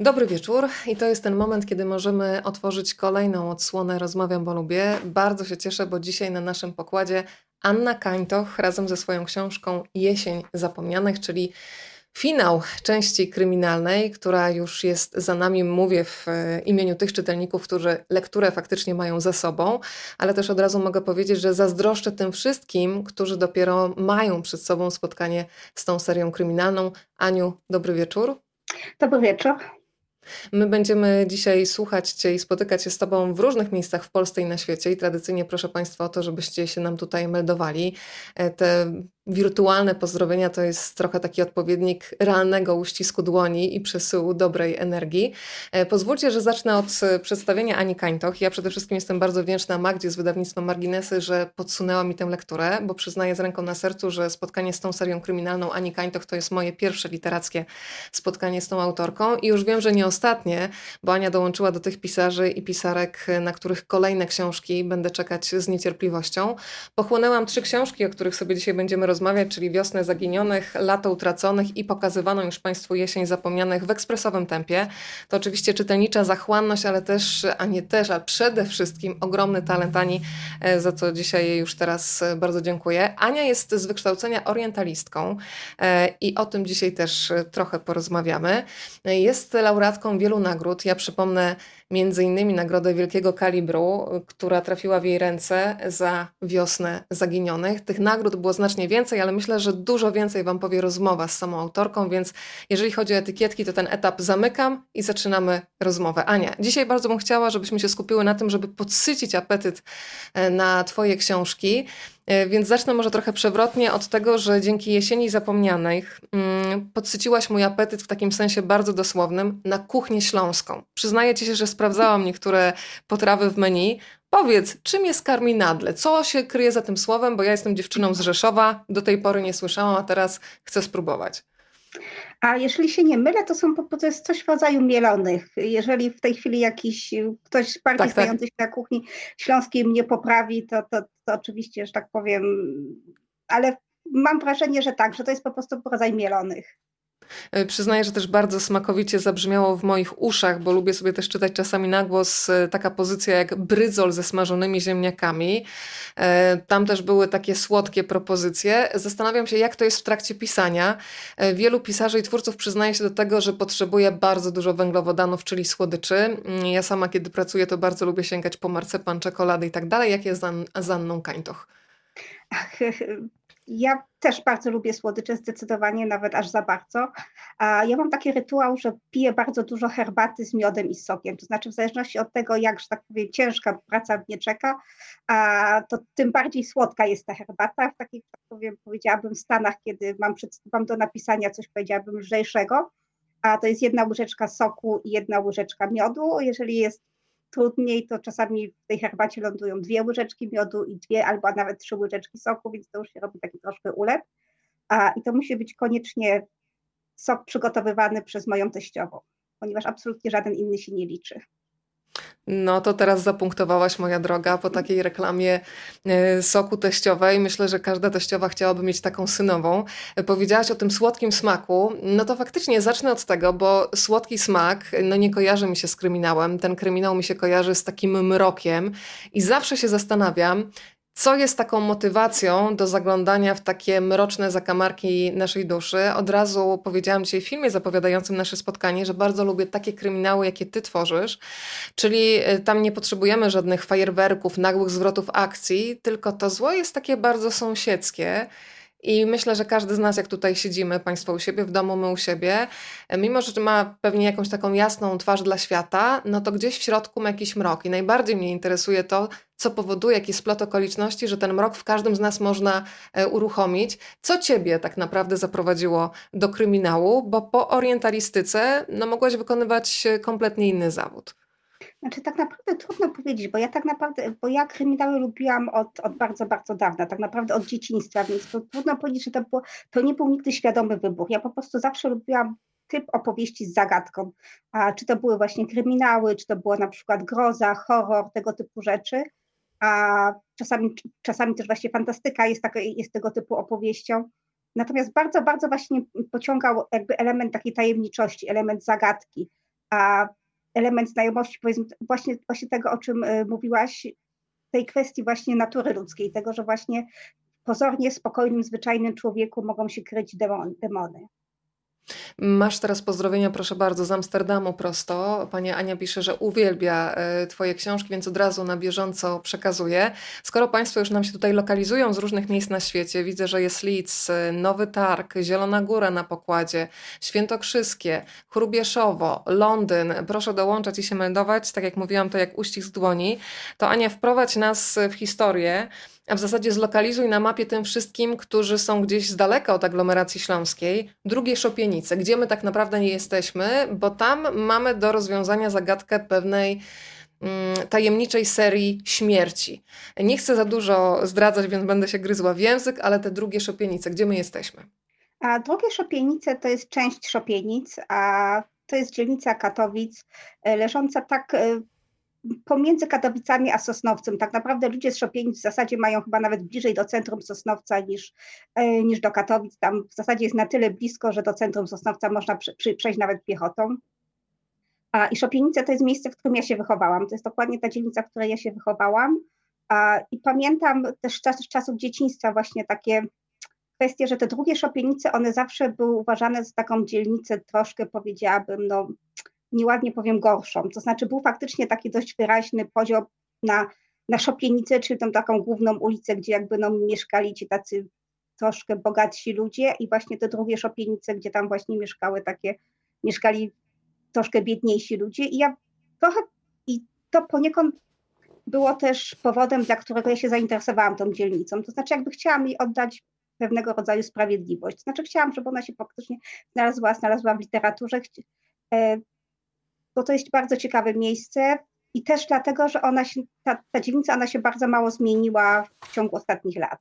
Dobry wieczór i to jest ten moment, kiedy możemy otworzyć kolejną odsłonę Rozmawiam, bo lubię. Bardzo się cieszę, bo dzisiaj na naszym pokładzie Anna Kańtoch razem ze swoją książką Jesień Zapomnianych, czyli finał części kryminalnej, która już jest za nami, mówię w e, imieniu tych czytelników, którzy lekturę faktycznie mają za sobą, ale też od razu mogę powiedzieć, że zazdroszczę tym wszystkim, którzy dopiero mają przed sobą spotkanie z tą serią kryminalną. Aniu, dobry wieczór. Dobry wieczór. My będziemy dzisiaj słuchać Cię i spotykać się z Tobą w różnych miejscach w Polsce i na świecie i tradycyjnie proszę Państwa o to, żebyście się nam tutaj meldowali. E, te wirtualne pozdrowienia to jest trochę taki odpowiednik realnego uścisku dłoni i przesyłu dobrej energii. E, pozwólcie, że zacznę od e, przedstawienia Ani Kańtoch. Ja przede wszystkim jestem bardzo wdzięczna Magdzie z wydawnictwa Marginesy, że podsunęła mi tę lekturę, bo przyznaję z ręką na sercu, że spotkanie z tą serią kryminalną Ani Kańtoch to jest moje pierwsze literackie spotkanie z tą autorką i już wiem, że nie ostatnie, bo Ania dołączyła do tych pisarzy i pisarek, na których kolejne książki będę czekać z niecierpliwością. Pochłonęłam trzy książki, o których sobie dzisiaj będziemy rozmawiać rozmawiać, czyli wiosnę zaginionych, lato utraconych i pokazywaną już Państwu jesień zapomnianych w ekspresowym tempie. To oczywiście czytelnicza zachłanność, ale też, a nie też, a przede wszystkim ogromny talent Ani, e, za co dzisiaj jej już teraz e, bardzo dziękuję. Ania jest z wykształcenia orientalistką e, i o tym dzisiaj też trochę porozmawiamy. Jest laureatką wielu nagród. Ja przypomnę między innymi nagrodę wielkiego kalibru, która trafiła w jej ręce za wiosnę zaginionych. Tych nagród było znacznie więcej, ale myślę, że dużo więcej Wam powie rozmowa z samą autorką, więc jeżeli chodzi o etykietki, to ten etap zamykam i zaczynamy rozmowę. Ania, dzisiaj bardzo bym chciała, żebyśmy się skupiły na tym, żeby podsycić apetyt e, na Twoje książki. E, więc zacznę może trochę przewrotnie od tego, że dzięki jesieni zapomnianych mm, podsyciłaś mój apetyt w takim sensie bardzo dosłownym na kuchnię śląską. Przyznaję ci się, że sprawdzałam niektóre potrawy w menu. Powiedz, czym jest karminadle? Co się kryje za tym słowem? Bo ja jestem dziewczyną z Rzeszowa, do tej pory nie słyszałam, a teraz chcę spróbować. A jeżeli się nie mylę, to, są, to jest coś w rodzaju mielonych. Jeżeli w tej chwili jakiś ktoś bardziej tak, znający tak. się na kuchni śląskiej mnie poprawi, to, to, to oczywiście, że tak powiem, ale mam wrażenie, że tak, że to jest po prostu rodzaj mielonych. E, przyznaję, że też bardzo smakowicie zabrzmiało w moich uszach, bo lubię sobie też czytać czasami na głos e, taka pozycja jak brydzol ze smażonymi ziemniakami. E, tam też były takie słodkie propozycje. Zastanawiam się, jak to jest w trakcie pisania. Wielu pisarzy i twórców przyznaje się do tego, że potrzebuje bardzo dużo węglowodanów, czyli słodyczy. Mm, ja sama, kiedy pracuję, to bardzo lubię sięgać po marcepan, czekolady i tak dalej. Jak jest z Anną Kańtoch? Ja też bardzo lubię słodycze, zdecydowanie nawet aż za bardzo. Ja mam taki rytuał, że piję bardzo dużo herbaty z miodem i sokiem. To znaczy, w zależności od tego, jak, że tak powiem, ciężka praca mnie czeka, to tym bardziej słodka jest ta herbata. W takich, tak powiem, powiedziałabym, stanach, kiedy mam, przed, mam do napisania coś, powiedziałabym, lżejszego, a to jest jedna łyżeczka soku i jedna łyżeczka miodu. Jeżeli jest trudniej, to czasami w tej herbacie lądują dwie łyżeczki miodu i dwie albo nawet trzy łyżeczki soku, więc to już się robi taki troszkę ulep. A, I to musi być koniecznie sok przygotowywany przez moją teściową, ponieważ absolutnie żaden inny się nie liczy. No to teraz zapunktowałaś, moja droga, po takiej reklamie e, soku teściowej. Myślę, że każda teściowa chciałaby mieć taką synową. E, powiedziałaś o tym słodkim smaku. No to faktycznie zacznę od tego, bo słodki smak no nie kojarzy mi się z kryminałem. Ten kryminał mi się kojarzy z takim mrokiem i zawsze się zastanawiam, co jest taką motywacją do zaglądania w takie mroczne zakamarki naszej duszy? Od razu powiedziałam dzisiaj w filmie zapowiadającym nasze spotkanie, że bardzo lubię takie kryminały, jakie ty tworzysz, czyli y, tam nie potrzebujemy żadnych fajerwerków, nagłych zwrotów akcji, tylko to zło jest takie bardzo sąsiedzkie. I myślę, że każdy z nas, jak tutaj siedzimy, Państwo u siebie, w domu, my u siebie, mimo że ma pewnie jakąś taką jasną twarz dla świata, no to gdzieś w środku ma jakiś mrok. I najbardziej mnie interesuje to, co powoduje, jaki splot okoliczności, że ten mrok w każdym z nas można e, uruchomić. Co ciebie tak naprawdę zaprowadziło do kryminału, bo po orientalistyce no, mogłaś wykonywać kompletnie inny zawód. Znaczy tak naprawdę trudno powiedzieć, bo ja tak naprawdę, bo ja kryminały lubiłam od, od bardzo, bardzo dawna, tak naprawdę od dzieciństwa, więc trudno powiedzieć, że to, było, to nie był nigdy świadomy wybór. Ja po prostu zawsze lubiłam typ opowieści z zagadką. A czy to były właśnie kryminały, czy to była na przykład groza, horror, tego typu rzeczy. A czasami, czasami też właśnie fantastyka jest, taka, jest tego typu opowieścią. Natomiast bardzo, bardzo właśnie pociągał jakby element takiej tajemniczości, element zagadki. a element znajomości, powiedzmy, właśnie, właśnie tego, o czym y, mówiłaś, tej kwestii właśnie natury ludzkiej, tego, że właśnie pozornie spokojnym, zwyczajnym człowieku mogą się kryć demony. Masz teraz pozdrowienia, proszę bardzo, z Amsterdamu prosto. Pani Ania pisze, że uwielbia e, Twoje książki, więc od razu na bieżąco przekazuje. Skoro Państwo już nam się tutaj lokalizują z różnych miejsc na świecie, widzę, że jest Leeds, e, Nowy Targ, Zielona Góra na pokładzie, Świętokrzyskie, Chrubieszowo, Londyn. Proszę dołączać i się meldować. Tak jak mówiłam, to jak uścisk dłoni. To Ania, wprowadź nas w historię a w zasadzie zlokalizuj na mapie tym wszystkim, którzy są gdzieś z daleka od aglomeracji śląskiej, drugie Szopienice, gdzie my tak naprawdę nie jesteśmy, bo tam mamy do rozwiązania zagadkę pewnej mm, tajemniczej serii śmierci. Nie chcę za dużo zdradzać, więc będę się gryzła w język, ale te drugie Szopienice, gdzie my jesteśmy? A drugie Szopienice to jest część Szopienic, a to jest dzielnica Katowic, e, leżąca tak e, pomiędzy Katowicami a Sosnowcem. Tak naprawdę ludzie z Szopienic w zasadzie mają chyba nawet bliżej do centrum Sosnowca niż, e, niż do Katowic. Tam w zasadzie jest na tyle blisko, że do centrum Sosnowca można przejść nawet piechotą. A, I Szopienice to jest miejsce, w którym ja się wychowałam. To jest dokładnie ta dzielnica, w której ja się wychowałam. A, I pamiętam też czas, z czasów dzieciństwa właśnie takie kwestie, że te drugie Szopienice, one zawsze były uważane za taką dzielnicę troszkę, powiedziałabym, no nieładnie powiem, gorszą. To znaczy był faktycznie taki dość wyraźny podział na, na Szopienicę, czyli tą taką główną ulicę, gdzie jakby no, mieszkali ci tacy troszkę bogatsi ludzie i właśnie te drugie Szopienice, gdzie tam właśnie mieszkały takie, mieszkali troszkę biedniejsi ludzie i ja trochę, i to poniekąd było też powodem, dla którego ja się zainteresowałam tą dzielnicą. To znaczy, jakby chciałam jej oddać pewnego rodzaju sprawiedliwość. To znaczy, chciałam, żeby ona się faktycznie znalazła, znalazła w literaturze. Bo to jest bardzo ciekawe miejsce i też dlatego, że ona się, ta, ta dzielnica ona się bardzo mało zmieniła w ciągu ostatnich lat.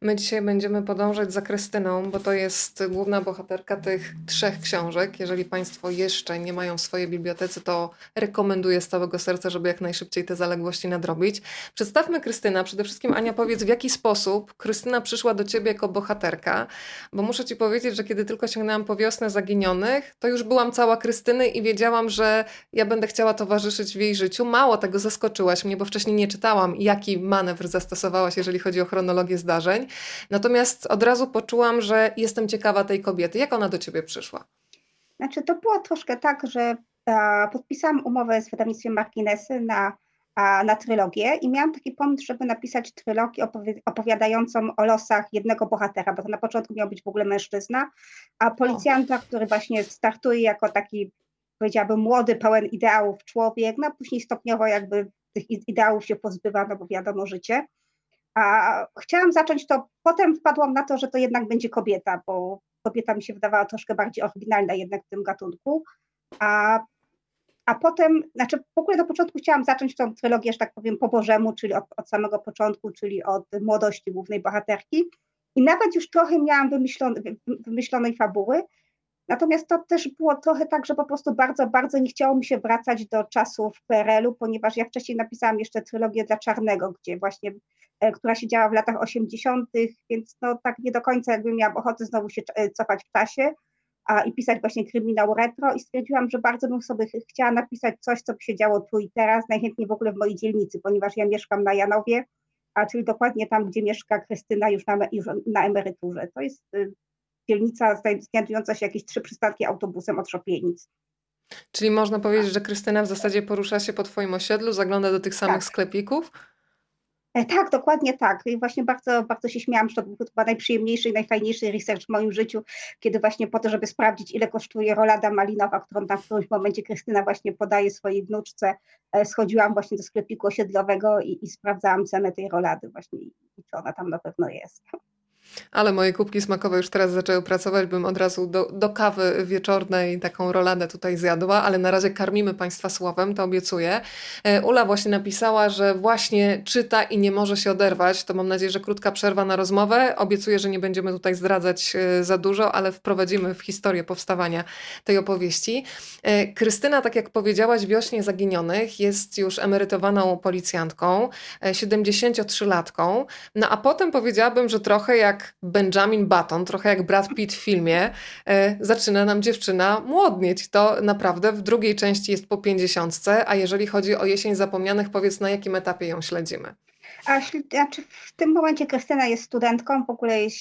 My dzisiaj będziemy podążać za Krystyną, bo to jest główna bohaterka tych trzech książek. Jeżeli Państwo jeszcze nie mają w swojej bibliotece, to rekomenduję z całego serca, żeby jak najszybciej te zaległości nadrobić. Przedstawmy Krystyna. Przede wszystkim Ania powiedz, w jaki sposób Krystyna przyszła do Ciebie jako bohaterka, bo muszę Ci powiedzieć, że kiedy tylko sięgnęłam po wiosnę zaginionych, to już byłam cała Krystyny i wiedziałam, że ja będę chciała towarzyszyć w jej życiu. Mało tego zaskoczyłaś mnie, bo wcześniej nie czytałam, jaki manewr zastosowałaś, jeżeli chodzi o chronologię zdarzeń. Natomiast od razu poczułam, że jestem ciekawa tej kobiety. Jak ona do ciebie przyszła? Znaczy, to było troszkę tak, że a, podpisałam umowę z wydawnictwem Marginesy na, a, na trylogię i miałam taki pomysł, żeby napisać trylogię opowi opowiadającą o losach jednego bohatera, bo to na początku miał być w ogóle mężczyzna, a policjanta, który właśnie startuje jako taki, powiedziałabym, młody, pełen ideałów człowiek, no a później stopniowo jakby tych ideałów się pozbywa, no bo wiadomo, życie. A chciałam zacząć to, potem wpadłam na to, że to jednak będzie kobieta, bo kobieta mi się wydawała troszkę bardziej oryginalna jednak w tym gatunku. A, a potem, znaczy w ogóle na początku chciałam zacząć tą trylogię, że tak powiem, po Bożemu, czyli od, od samego początku, czyli od młodości głównej bohaterki. I nawet już trochę miałam wymyślone, wymyślonej fabuły, Natomiast to też było trochę tak, że po prostu bardzo, bardzo nie chciało mi się wracać do czasów PRL-u, ponieważ ja wcześniej napisałam jeszcze trylogię dla Czarnego, gdzie właśnie, e, która się działa w latach 80., więc no tak nie do końca jakby miałam ochotę znowu się e, cofać w czasie a, i pisać właśnie kryminał retro i stwierdziłam, że bardzo bym sobie chciała napisać coś, co by się działo tu i teraz, najchętniej w ogóle w mojej dzielnicy, ponieważ ja mieszkam na Janowie, a czyli dokładnie tam, gdzie mieszka Krystyna już na, już na emeryturze. To jest y, dzielnica znajdująca się jakieś trzy przystanki autobusem od Szopienic. Czyli można powiedzieć, że Krystyna w zasadzie porusza się po Twoim osiedlu, zagląda do tych samych tak. sklepików? E, tak, dokładnie tak. I właśnie bardzo, bardzo się śmiałam, że to był chyba najprzyjemniejszy i najfajniejszy research w moim życiu, kiedy właśnie po to, żeby sprawdzić, ile kosztuje rolada malinowa, którą tam w którymś momencie Krystyna właśnie podaje swojej wnuczce, e, schodziłam właśnie do sklepiku osiedlowego i, i sprawdzałam cenę tej rolady właśnie i co ona tam na pewno jest. Ale moje kubki smakowe już teraz zaczęły pracować, bym od razu do, do kawy wieczornej taką roladę tutaj zjadła, ale na razie karmimy Państwa słowem, to obiecuję. E, Ula właśnie napisała, że właśnie czyta i nie może się oderwać. To mam nadzieję, że krótka przerwa na rozmowę. Obiecuję, że nie będziemy tutaj zdradzać e, za dużo, ale wprowadzimy w historię powstawania tej opowieści. E, Krystyna, tak jak powiedziałaś, wiośnie zaginionych jest już emerytowaną policjantką, 73-latką. No a potem powiedziałabym, że trochę jak jak Benjamin Button, trochę jak Brad Pitt w filmie, e, zaczyna nam dziewczyna młodnieć. To naprawdę w drugiej części jest po pięćdziesiątce, a jeżeli chodzi o jesień zapomnianych, powiedz na jakim etapie ją śledzimy? A znaczy w tym momencie Krystyna jest studentką, w ogóle jest,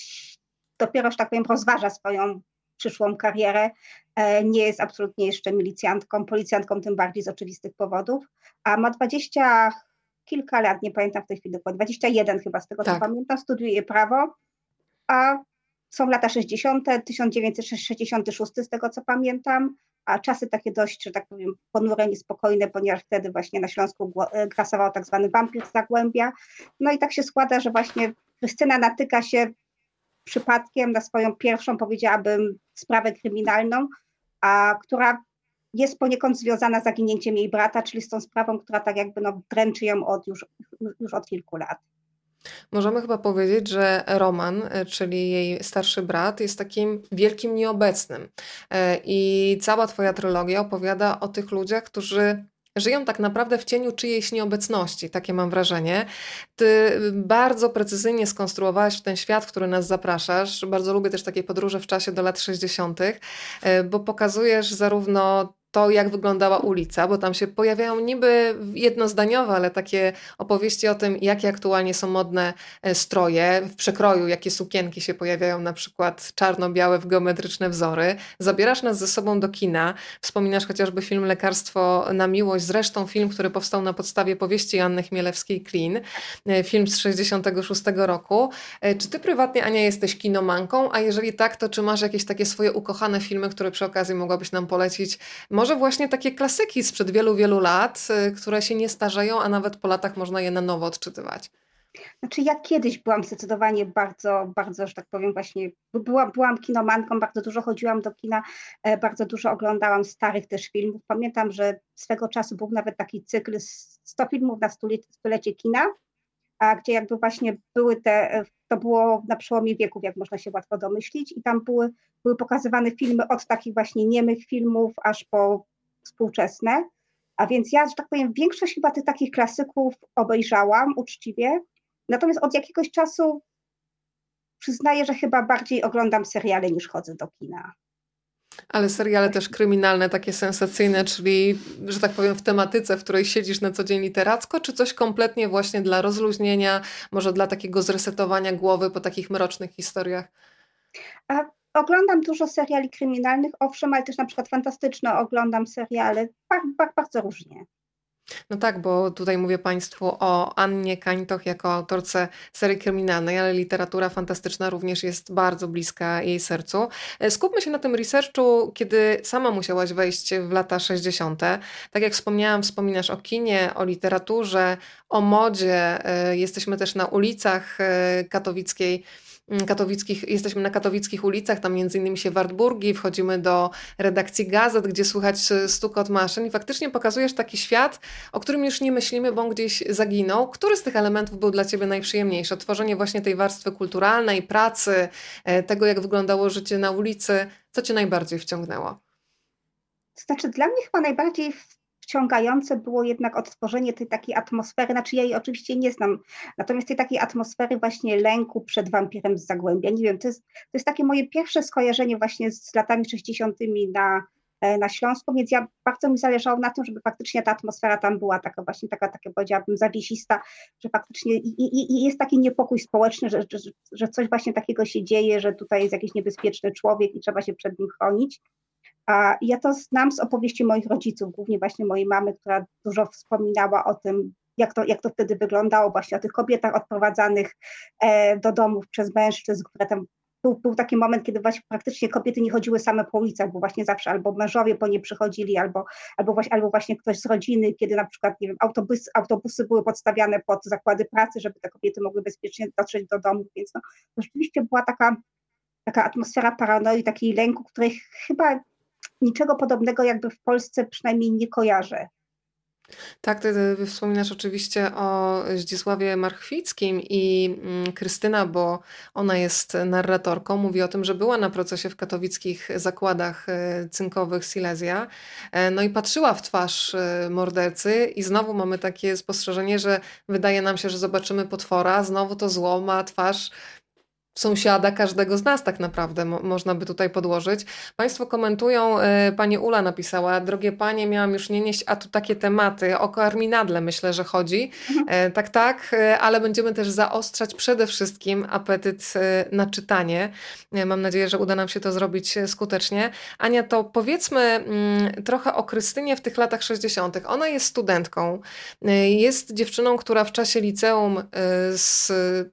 dopiero, że tak powiem, rozważa swoją przyszłą karierę. E, nie jest absolutnie jeszcze milicjantką, policjantką tym bardziej z oczywistych powodów, a ma dwadzieścia kilka lat, nie pamiętam w tej chwili dokładnie, 21 chyba z tego tak. co pamiętam, studiuje prawo, a są lata 60., 1966 z tego co pamiętam, a czasy takie dość, że tak powiem, ponure, niespokojne, ponieważ wtedy właśnie na Śląsku e, grasował tak zwany wampir Zagłębia. No i tak się składa, że właśnie Krystyna natyka się przypadkiem na swoją pierwszą, powiedziałabym, sprawę kryminalną, a która jest poniekąd związana z zaginięciem jej brata, czyli z tą sprawą, która tak jakby no, dręczy ją od już, już od kilku lat. Możemy chyba powiedzieć, że Roman, e, czyli jej starszy brat, jest takim wielkim nieobecnym. E, I cała Twoja trylogia opowiada o tych ludziach, którzy żyją tak naprawdę w cieniu czyjejś nieobecności, takie mam wrażenie. Ty bardzo precyzyjnie skonstruowałeś ten świat, w który nas zapraszasz. Bardzo lubię też takie podróże w czasie do lat 60., e, bo pokazujesz zarówno to, jak wyglądała ulica, bo tam się pojawiają niby jednozdaniowe, ale takie opowieści o tym, jakie aktualnie są modne e, stroje, w przekroju, jakie sukienki się pojawiają, na przykład czarno-białe w geometryczne wzory. Zabierasz nas ze sobą do kina, wspominasz chociażby film Lekarstwo na miłość, zresztą film, który powstał na podstawie powieści Anny Chmielewskiej-Klin, e, film z 66 roku. E, czy ty prywatnie, Ania, jesteś kinomanką, a jeżeli tak, to czy masz jakieś takie swoje ukochane filmy, które przy okazji mogłabyś nam polecić? może właśnie takie klasyki sprzed wielu, wielu lat, y, które się nie starzeją, a nawet po latach można je na nowo odczytywać. Znaczy ja kiedyś byłam zdecydowanie bardzo, bardzo, że tak powiem właśnie, była, byłam kinomanką, bardzo dużo chodziłam do kina, e, bardzo dużo oglądałam starych też filmów. Pamiętam, że swego czasu był nawet taki cykl 100 filmów na stulecie kina, a gdzie jakby właśnie były te, to było na przełomie wieków, jak można się łatwo domyślić. I tam były, były pokazywane filmy od takich właśnie niemych filmów aż po współczesne, a więc ja, że tak powiem, większość chyba tych takich klasyków obejrzałam uczciwie, natomiast od jakiegoś czasu przyznaję, że chyba bardziej oglądam seriale niż chodzę do kina. Ale seriale też kryminalne, takie sensacyjne, czyli, że tak powiem, w tematyce, w której siedzisz na co dzień literacko, czy coś kompletnie właśnie dla rozluźnienia, może dla takiego zresetowania głowy po takich mrocznych historiach? A oglądam dużo seriali kryminalnych, owszem, ale też na przykład fantastyczne oglądam seriale, bardzo, bardzo różnie. No tak, bo tutaj mówię Państwu o Annie Kańtoch jako autorce serii kryminalnej, ale literatura fantastyczna również jest bardzo bliska jej sercu. E, skupmy się na tym researchu, kiedy sama musiałaś wejść w lata 60. Tak jak wspomniałam, wspominasz o kinie, o literaturze, o modzie. E, jesteśmy też na ulicach e, katowickiej katowickich, jesteśmy na katowickich ulicach, tam między innymi się Wartburgi, wchodzimy do redakcji gazet, gdzie słychać stukot maszyn i faktycznie pokazujesz taki świat, o którym już nie myślimy, bo on gdzieś zaginął. Który z tych elementów był dla Ciebie najprzyjemniejszy? Tworzenie właśnie tej warstwy kulturalnej, pracy, e, tego jak wyglądało życie na ulicy. Co Cię najbardziej wciągnęło? To znaczy, dla mnie chyba najbardziej wciągające było jednak odtworzenie tej takiej atmosfery, znaczy ja jej oczywiście nie znam, natomiast tej takiej atmosfery właśnie lęku przed wampirem z Zagłębia. Nie wiem, to jest, to jest takie moje pierwsze skojarzenie właśnie z latami 60. na, e, na Śląsku, więc ja bardzo mi zależało na tym, żeby faktycznie ta atmosfera tam była taka właśnie taka, taka powiedziałabym zawiesista, że faktycznie i, i, i jest taki niepokój społeczny, że, że, że coś właśnie takiego się dzieje, że tutaj jest jakiś niebezpieczny człowiek i trzeba się przed nim chronić. A ja to znam z opowieści moich rodziców, głównie właśnie mojej mamy, która dużo wspominała o tym, jak to, jak to wtedy wyglądało, właśnie o tych kobietach odprowadzanych e, do domów przez mężczyzn, które tam był, był, taki moment, kiedy właśnie praktycznie kobiety nie chodziły same po ulicach, bo właśnie zawsze albo mężowie po nie przychodzili, albo, albo, właśnie, albo właśnie ktoś z rodziny, kiedy na przykład, nie wiem, autobus, autobusy były podstawiane pod zakłady pracy, żeby te kobiety mogły bezpiecznie dotrzeć do domu, więc no, rzeczywiście była taka, taka atmosfera paranoi, takiej lęku, której chyba niczego podobnego jakby w Polsce przynajmniej nie kojarzę. Tak, ty, wspominasz oczywiście o Zdzisławie Marchwickim i mm, Krystyna, bo ona jest narratorką, mówi o tym, że była na procesie w katowickich zakładach e, cynkowych Silesia, e, no i patrzyła w twarz e, mordercy i znowu mamy takie spostrzeżenie, że wydaje nam się, że zobaczymy potwora, znowu to zło ma twarz sąsiada każdego z nas tak naprawdę mo można by tutaj podłożyć. Państwo komentują, e, pani Ula napisała, drogie panie, miałam już nie nieść, a tu takie tematy, o karminadle myślę, że chodzi. Mhm. E, tak, tak, e, ale będziemy też zaostrzać przede wszystkim apetyt na czytanie. Mam nadzieję, że uda nam się to zrobić skutecznie. Ania, to powiedzmy mm, trochę o Krystynie w tych latach 60. Ona jest studentką, jest dziewczyną, która w czasie liceum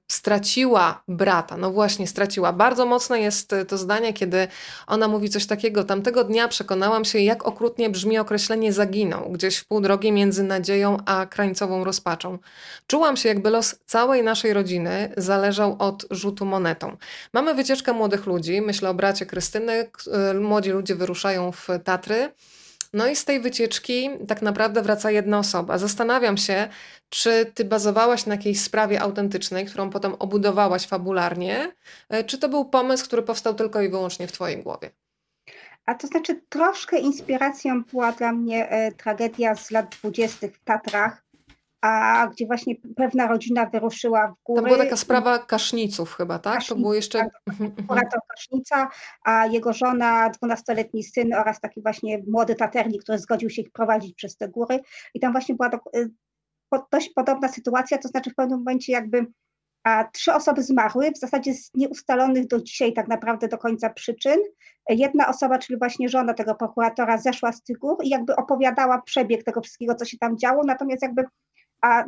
straciła brata. No właśnie straciła. Bardzo mocne jest to zdanie, kiedy ona mówi coś takiego. Tamtego dnia przekonałam się, jak okrutnie brzmi określenie zaginął, gdzieś w pół drogi między nadzieją a krańcową rozpaczą. Czułam się, jakby los całej naszej rodziny zależał od rzutu monetą. Mamy wycieczkę młodych ludzi, myślę o bracie Krystyny. Młodzi ludzie wyruszają w Tatry. No i z tej wycieczki tak naprawdę wraca jedna osoba. Zastanawiam się, czy ty bazowałaś na jakiejś sprawie autentycznej, którą potem obudowałaś fabularnie, e, czy to był pomysł, który powstał tylko i wyłącznie w twojej głowie? A to znaczy, troszkę inspiracją była dla mnie e, tragedia z lat dwudziestych w Tatrach, a gdzie właśnie pewna rodzina wyruszyła w góry. To była taka sprawa Kaszniców chyba, tak? To było jeszcze... Tak, kurator Kasznica, a jego żona, dwunastoletni syn oraz taki właśnie młody taternik, który zgodził się ich prowadzić przez te góry. I tam właśnie była y, dość podobna sytuacja, to znaczy w pewnym momencie jakby a trzy osoby zmarły, w zasadzie z nieustalonych do dzisiaj tak naprawdę do końca przyczyn. Jedna osoba, czyli właśnie żona tego prokuratora, zeszła z tych gór i jakby opowiadała przebieg tego wszystkiego, co się tam działo, natomiast jakby a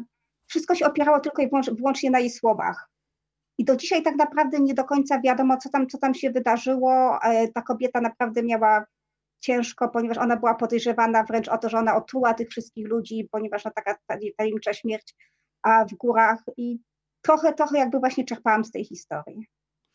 wszystko się opierało tylko i wyłącznie na jej słowach. I do dzisiaj tak naprawdę nie do końca wiadomo, co tam, co tam się wydarzyło. E, ta kobieta naprawdę miała ciężko, ponieważ ona była podejrzewana wręcz o to, że ona otruła tych wszystkich ludzi, ponieważ no, taka tajemnicza śmierć a w górach i trochę, trochę jakby właśnie czerpałam z tej historii.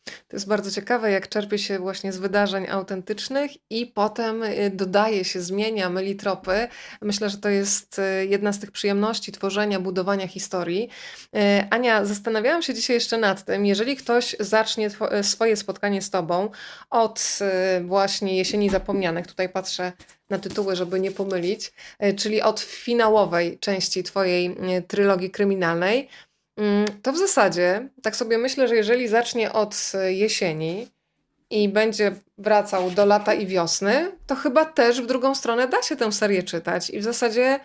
To jest bardzo ciekawe, jak czerpie się właśnie z wydarzeń autentycznych i potem y, dodaje się, zmienia, myli tropy. Myślę, że to jest y, jedna z tych przyjemności tworzenia, budowania historii. Y, Ania, zastanawiałam się dzisiaj jeszcze nad tym, jeżeli ktoś zacznie swoje spotkanie z Tobą od właśnie Jesieni Zapomnianych, tutaj patrzę na tytuły, żeby nie pomylić, czyli od finałowej części Twojej trylogii kryminalnej, to w zasadzie, tak sobie myślę, że jeżeli zacznie od e, jesieni i będzie wracał do lata i wiosny, to chyba też w drugą stronę da się tę serię czytać i w zasadzie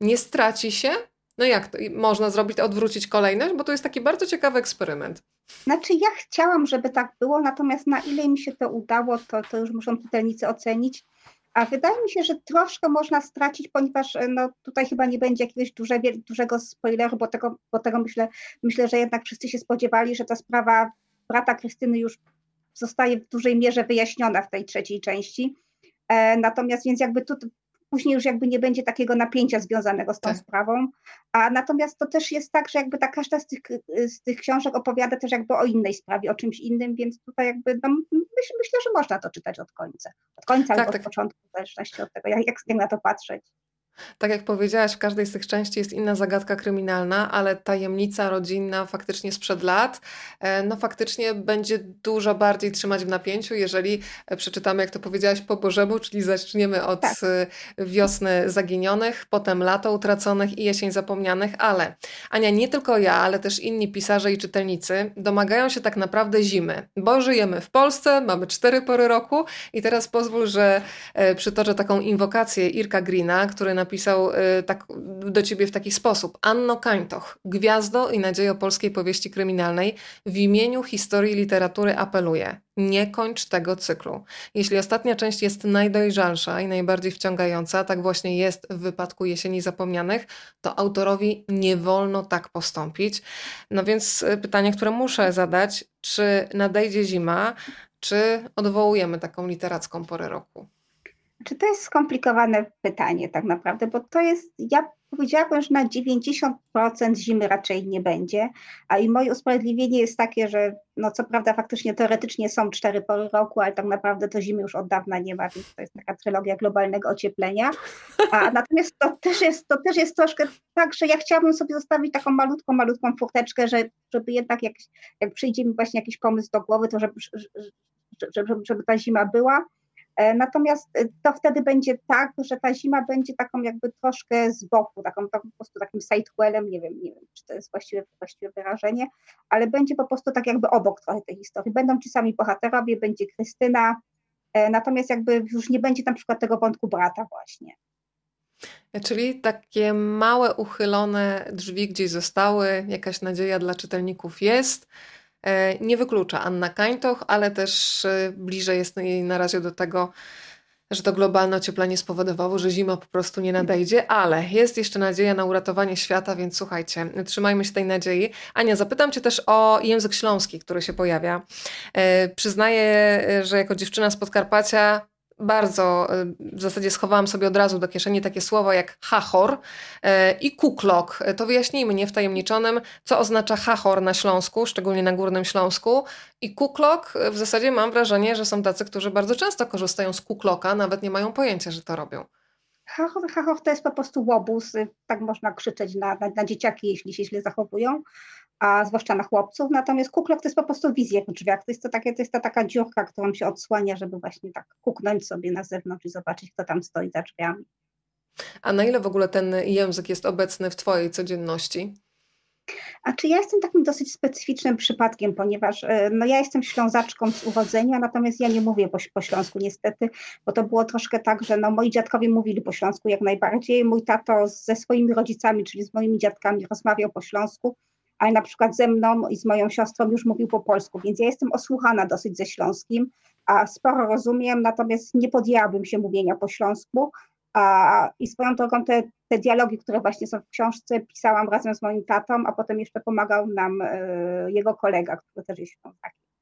nie straci się. No jak to? Można zrobić, odwrócić kolejność, bo to jest taki bardzo ciekawy eksperyment. Znaczy ja chciałam, żeby tak było, natomiast na ile mi się to udało, to, to już muszą czytelnicy ocenić. A wydaje mi się, że troszkę można stracić, ponieważ e, no, tutaj chyba nie będzie jakiegoś duże, dużego spoileru, bo tego, bo tego myślę, myślę, że jednak wszyscy się spodziewali, że ta sprawa brata Krystyny już zostaje w dużej mierze wyjaśniona w tej trzeciej części. E, natomiast więc jakby tu później już jakby nie będzie takiego napięcia związanego z tą tak. sprawą. A natomiast to też jest tak, że jakby ta każda z tych, z tych książek opowiada też jakby o innej sprawie, o czymś innym, więc tutaj jakby no, myśl, myślę, że można to czytać od końca. Od końca tak, albo tak. od początku, w zależności od tego, jak, jak na to patrzeć. Tak jak powiedziałaś, w każdej z tych części jest inna zagadka kryminalna, ale tajemnica rodzinna faktycznie sprzed lat, e, no faktycznie będzie dużo bardziej trzymać w napięciu, jeżeli e, przeczytamy, jak to powiedziałaś, po Bożemu, czyli zaczniemy od tak. E, wiosny zaginionych, potem lato utraconych i jesień zapomnianych, ale Ania, nie tylko ja, ale też inni pisarze i czytelnicy domagają się tak naprawdę zimy, bo żyjemy w Polsce, mamy cztery pory roku i teraz pozwól, że przytoczę taką inwokację Irka Greena, który na napisał y, tak, do ciebie w taki sposób. Anno Kańtoch, gwiazdo i nadziejo polskiej powieści kryminalnej, w imieniu historii literatury apeluję. Nie kończ tego cyklu. Jeśli ostatnia część jest najdojrzalsza i najbardziej wciągająca, tak właśnie jest w wypadku Jesieni Zapomnianych, to autorowi nie wolno tak postąpić. No więc y, pytanie, które muszę zadać, czy nadejdzie zima, czy odwołujemy taką literacką porę roku? Czy to jest skomplikowane pytanie tak naprawdę, bo to jest, ja powiedziałabym, że na 90% zimy raczej nie będzie, a i moje usprawiedliwienie jest takie, że no co prawda faktycznie teoretycznie są cztery pory roku, ale tak naprawdę to zimy już od dawna nie ma, więc to jest taka trylogia globalnego ocieplenia. A natomiast to też jest, to też jest troszkę tak, że ja chciałabym sobie zostawić taką malutką, malutką furteczkę, że, żeby jednak jak, jak przyjdzie mi właśnie jakiś pomysł do głowy, to żeby, żeby, żeby ta zima była Natomiast to wtedy będzie tak, że ta zima będzie taką jakby troszkę z boku, taką, taką po prostu takim sidewellem, nie wiem, nie wiem, czy to jest właściwe, właściwe wyrażenie, ale będzie po prostu tak jakby obok trochę tej historii. Będą ci sami bohaterowie, będzie Krystyna, natomiast jakby już nie będzie na przykład tego wątku brata właśnie. Czyli takie małe, uchylone drzwi gdzieś zostały, jakaś nadzieja dla czytelników jest. E, nie wyklucza Anna Kańtoch, ale też e, bliżej jest jej na razie do tego, że to globalne ocieplenie spowodowało, że zima po prostu nie nadejdzie, ale jest jeszcze nadzieja na uratowanie świata, więc słuchajcie, trzymajmy się tej nadziei. Ania, zapytam Cię też o język śląski, który się pojawia. E, przyznaję, że jako dziewczyna z Podkarpacia bardzo y, w zasadzie schowałam sobie od razu do kieszeni takie słowa jak hachor y, i kuklok. To wyjaśnijmy niewtajemniczonym, co oznacza hachor na Śląsku, szczególnie na Górnym Śląsku. I kuklok y, w zasadzie mam wrażenie, że są tacy, którzy bardzo często korzystają z kukloka, nawet nie mają pojęcia, że to robią. Hachor, hachor to jest po prostu łobuz, tak można krzyczeć na, na, na dzieciaki, jeśli się źle zachowują a zwłaszcza na chłopców. Natomiast kuklok to jest po prostu wizja w drzwiach. To jest to, takie, to jest to taka dziurka, którą się odsłania, żeby właśnie tak kuknąć sobie na zewnątrz i zobaczyć, kto tam stoi za drzwiami. A na ile w ogóle ten język jest obecny w Twojej codzienności? A czy ja jestem takim dosyć specyficznym przypadkiem, ponieważ e, no ja jestem ślązaczką z urodzenia, natomiast ja nie mówię po, po śląsku niestety, bo to było troszkę tak, że no moi dziadkowie mówili po śląsku jak najbardziej. Mój tato ze swoimi rodzicami, czyli z moimi dziadkami rozmawiał po śląsku, ale na przykład ze mną i z moją siostrą już mówił po polsku, więc ja jestem osłuchana dosyć ze śląskim, a sporo rozumiem, natomiast nie podjęłabym się mówienia po śląsku. A, I swoją drogą te, te dialogi, które właśnie są w książce, pisałam razem z moim tatą, a potem jeszcze pomagał nam y, jego kolega, który też jest ślązakiem.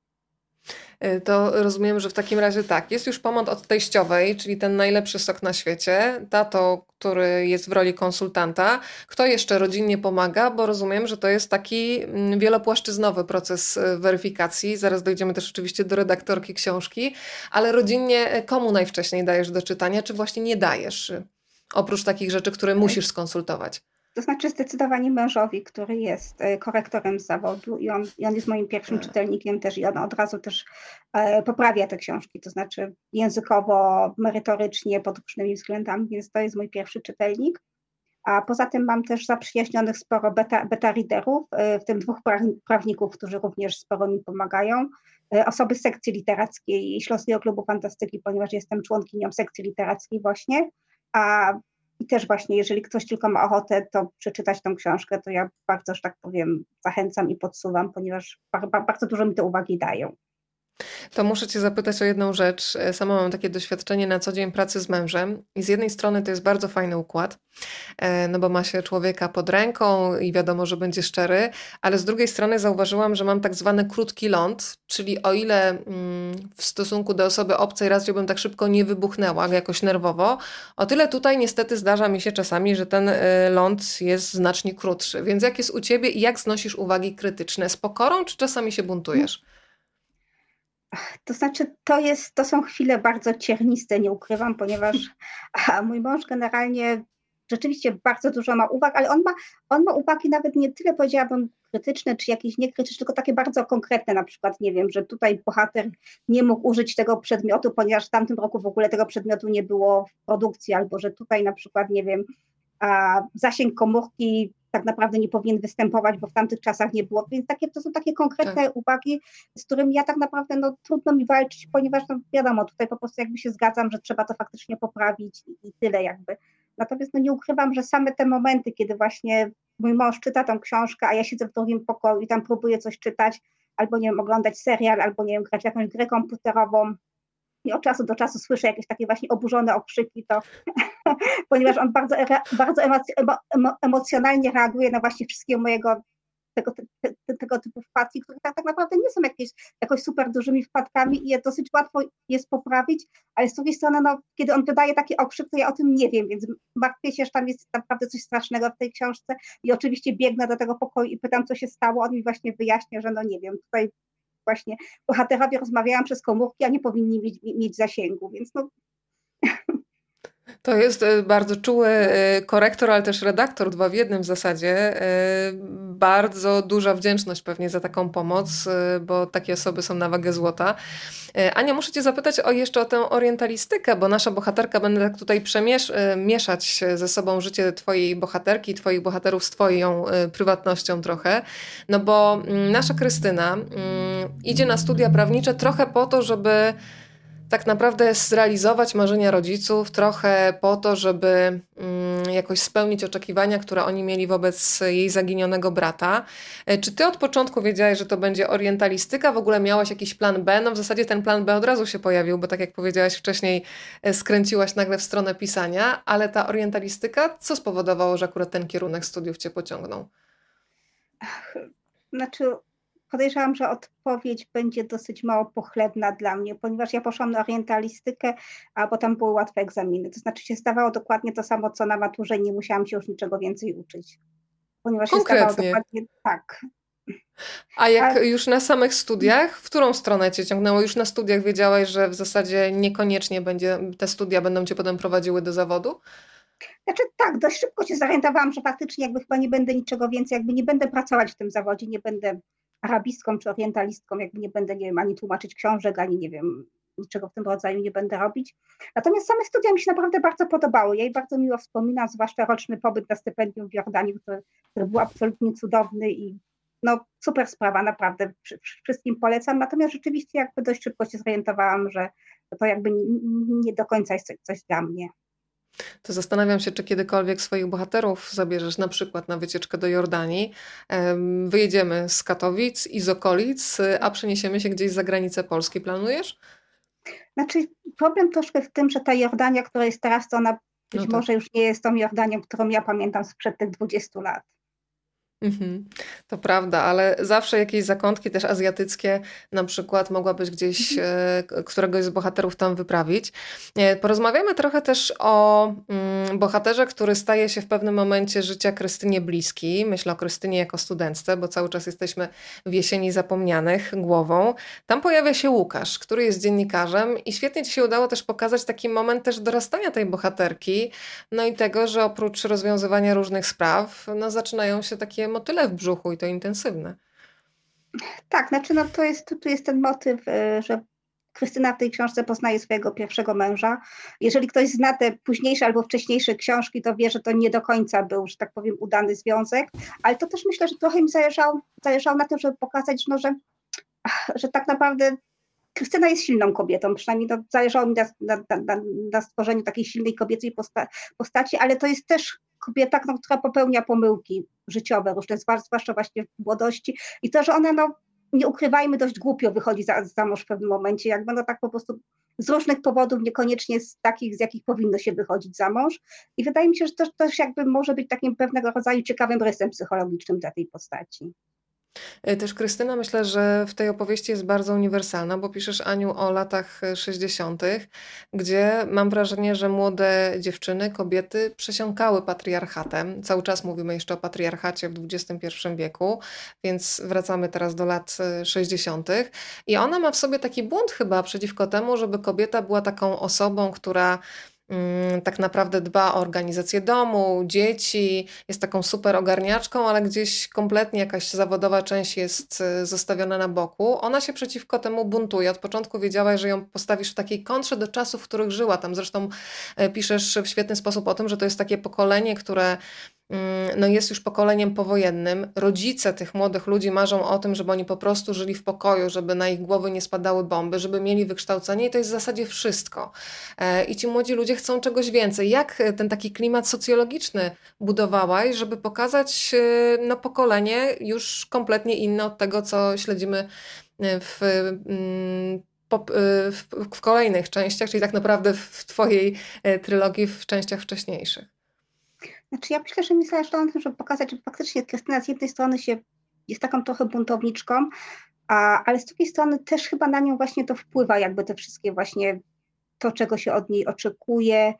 Y, to rozumiem, że w takim razie tak, jest już pomoc od teściowej, czyli ten najlepszy sok na świecie, tato, który jest w roli konsultanta. Kto jeszcze rodzinnie pomaga, bo rozumiem, że to jest taki mm, wielopłaszczyznowy proces y, weryfikacji. Zaraz dojdziemy też oczywiście do redaktorki książki, ale rodzinnie y, komu najwcześniej dajesz do czytania, czy właśnie nie dajesz? Oprócz takich rzeczy, które musisz skonsultować. To znaczy zdecydowanie mężowi, który jest e, korektorem z zawodu i on, i on jest moim pierwszym tak. czytelnikiem też i on od razu też e, poprawia te książki, to znaczy językowo, merytorycznie, pod różnymi względami, więc to jest mój pierwszy czytelnik. A poza tym mam też zaprzyjaźnionych sporo beta, beta readerów, e, w tym dwóch prawników, którzy również sporo mi pomagają. Osoby z sekcji literackiej Śląskiego Klubu Fantastyki, ponieważ jestem członkinią sekcji literackiej właśnie, a i też właśnie, jeżeli ktoś tylko ma ochotę, to przeczytać tą książkę, to ja bardzo, że tak powiem, zachęcam i podsuwam, ponieważ bardzo dużo mi te uwagi dają. To muszę Cię zapytać o jedną rzecz. E, sama mam takie doświadczenie na co dzień pracy z mężem i z jednej strony to jest bardzo fajny układ, e, no bo ma się człowieka pod ręką i wiadomo, że będzie szczery, ale z drugiej strony zauważyłam, że mam tak zwany krótki ląd, czyli o ile mm, w stosunku do osoby obcej raczej bym tak szybko nie wybuchnęła jakoś nerwowo, o tyle tutaj niestety zdarza mi się czasami, że ten e, ląd jest znacznie krótszy. Więc jak jest u Ciebie i jak znosisz uwagi krytyczne? Z pokorą czy czasami się buntujesz? To znaczy, to, jest, to są chwile bardzo cierniste, nie ukrywam, ponieważ mój mąż generalnie rzeczywiście bardzo dużo ma uwag, ale on ma, on ma uwagi nawet nie tyle, powiedziałabym, krytyczne czy jakieś niekrytyczne, tylko takie bardzo konkretne, na przykład, nie wiem, że tutaj bohater nie mógł użyć tego przedmiotu, ponieważ w tamtym roku w ogóle tego przedmiotu nie było w produkcji, albo że tutaj na przykład, nie wiem, a zasięg komórki tak naprawdę nie powinien występować, bo w tamtych czasach nie było. Więc takie, to są takie konkretne tak. uwagi, z którymi ja tak naprawdę no, trudno mi walczyć, ponieważ no, wiadomo, tutaj po prostu jakby się zgadzam, że trzeba to faktycznie poprawić i, i tyle jakby. Natomiast no, nie ukrywam, że same te momenty, kiedy właśnie mój mąż czyta tą książkę, a ja siedzę w drugim pokoju i tam próbuję coś czytać, albo nie wiem, oglądać serial, albo nie wiem, grać jakąś grę komputerową, i od czasu do czasu słyszę jakieś takie właśnie oburzone okrzyki, to ponieważ on bardzo, bardzo emocjonalnie reaguje na właśnie wszystkie mojego tego, te, tego typu wpadki, które tak, tak naprawdę nie są jakieś, jakoś super dużymi wpadkami i je dosyć łatwo jest poprawić, ale z drugiej strony, no, kiedy on wydaje taki okrzyk, to ja o tym nie wiem, więc martwię się, że tam jest naprawdę coś strasznego w tej książce i oczywiście biegnę do tego pokoju i pytam, co się stało, on mi właśnie wyjaśnia, że no nie wiem, tutaj właśnie bohaterowie rozmawiają przez komórki, a nie powinni mieć, mieć zasięgu, więc no to jest e, bardzo czuły e, korektor, ale też redaktor, dwa w jednym w zasadzie. E, bardzo duża wdzięczność pewnie za taką pomoc, bo takie osoby są na wagę złota. Ania, muszę Cię zapytać o jeszcze o tę orientalistykę, bo nasza bohaterka, będę tak tutaj przemieszać ze sobą życie Twojej bohaterki, Twoich bohaterów z Twoją prywatnością trochę, no bo mm, nasza Krystyna mm, idzie na studia prawnicze trochę po to, żeby tak naprawdę zrealizować marzenia rodziców, trochę po to, żeby mm, jakoś spełnić oczekiwania, które oni mieli wobec jej zaginionego brata. E, czy ty od początku wiedziałeś, że to będzie orientalistyka? W ogóle miałaś jakiś plan B? No w zasadzie ten plan B od razu się pojawił, bo tak jak powiedziałaś wcześniej, e, skręciłaś nagle w stronę pisania, ale ta orientalistyka, co spowodowało, że akurat ten kierunek studiów cię pociągnął? Znaczy, podejrzewam, że odpowiedź będzie dosyć mało pochlebna dla mnie, ponieważ ja poszłam na orientalistykę, a potem były łatwe egzaminy. To znaczy się zdawało dokładnie to samo, co na maturze, nie musiałam się już niczego więcej uczyć. Ponieważ Konkretnie. się zdawało dokładnie tak. A jak a... już na samych studiach, w którą stronę cię ciągnęło? Już na studiach wiedziałaś, że w zasadzie niekoniecznie będzie, te studia będą cię potem prowadziły do zawodu? Znaczy tak, dość szybko się zorientowałam, że faktycznie jakby chyba nie będę niczego więcej, jakby nie będę pracować w tym zawodzie, nie będę arabistką czy orientalistką, jakby nie będę, nie wiem, ani tłumaczyć książek, ani nie wiem, niczego w tym rodzaju nie będę robić. Natomiast same studia mi się naprawdę bardzo podobały. Ja jej bardzo miło wspominam, zwłaszcza roczny pobyt na stypendium w Jordanii, który, który był absolutnie cudowny i no super sprawa, naprawdę wszystkim polecam. Natomiast rzeczywiście jakby dość szybko się zorientowałam, że to jakby nie, do końca jest coś, coś dla mnie. To zastanawiam się, czy kiedykolwiek swoich bohaterów zabierzesz na przykład na wycieczkę do Jordanii. Wyjedziemy z Katowic i z okolic, a przeniesiemy się gdzieś za granicę Polski. Planujesz? Znaczy, problem troszkę w tym, że ta Jordania, która jest teraz, to ona być no tak. może już nie jest tą Jordanią, którą ja pamiętam sprzed tych 20 lat. Mhm. To prawda, ale zawsze jakieś zakątki też azjatyckie na przykład mogłabyś gdzieś mhm. e, któregoś z bohaterów tam wyprawić. E, porozmawiamy trochę też o mm, bohaterze, który staje się w pewnym momencie życia Krystynie bliski. Myślę o Krystynie jako studentce, bo cały czas jesteśmy w jesieni zapomnianych głową. Tam pojawia się Łukasz, który jest dziennikarzem i świetnie ci się udało też pokazać taki moment też dorastania tej bohaterki, no i tego, że oprócz rozwiązywania różnych spraw, no zaczynają się takie motyle w brzuchu i to intensywne. Tak, znaczy no to jest, tu jest ten motyw, y, że Krystyna w tej książce poznaje swojego pierwszego męża. Jeżeli ktoś zna te późniejsze albo wcześniejsze książki, to wie, że to nie do końca był, że tak powiem, udany związek, ale to też myślę, że trochę mi zależało, zależało na tym, żeby pokazać, no, że, że tak naprawdę Krystyna jest silną kobietą, przynajmniej to zależało mi na, na, na, na stworzeniu takiej silnej kobiecej posta postaci, ale to jest też kobieta, no, która popełnia pomyłki życiowe, różne, zwłaszcza właśnie w młodości i to, że ona, no, nie ukrywajmy, dość głupio wychodzi za, za mąż w pewnym momencie, jakby no tak po prostu z różnych powodów, niekoniecznie z takich, z jakich powinno się wychodzić za mąż. I wydaje mi się, że to też jakby może być takim pewnego rodzaju ciekawym rysem psychologicznym dla tej postaci. E, też Krystyna, myślę, że w tej opowieści jest bardzo uniwersalna, bo piszesz Aniu o latach 60., gdzie mam wrażenie, że młode dziewczyny, kobiety przesiąkały patriarchatem. Cały czas mówimy jeszcze o patriarchacie w XXI wieku, więc wracamy teraz do lat 60. I ona ma w sobie taki bunt chyba przeciwko temu, żeby kobieta była taką osobą, która tak naprawdę dba o organizację domu, dzieci, jest taką super ogarniaczką, ale gdzieś kompletnie jakaś zawodowa część jest y, zostawiona na boku. Ona się przeciwko temu buntuje. Od początku wiedziałaś, że ją postawisz w takiej kontrze do czasów, w których żyła. Tam zresztą e, piszesz w świetny sposób o tym, że to jest takie pokolenie, które Mm, no jest już pokoleniem powojennym. Rodzice tych młodych ludzi marzą o tym, żeby oni po prostu żyli w pokoju, żeby na ich głowy nie spadały bomby, żeby mieli wykształcenie i to jest w zasadzie wszystko. E, I ci młodzi ludzie chcą czegoś więcej. Jak ten taki klimat socjologiczny budowałaś, żeby pokazać e, no, pokolenie już kompletnie inne od tego, co śledzimy w mm, w, w, kolejnych częściach, czyli tak naprawdę w Twojej e, trylogii w częściach wcześniejszych. Znaczy ja myślę, że zależy na tym, żeby pokazać, że faktycznie Krystyna z jednej strony się jest taką trochę buntowniczką, a, ale z drugiej strony też chyba na nią właśnie to wpływa, jakby te wszystkie właśnie to, czego się od niej oczekuje,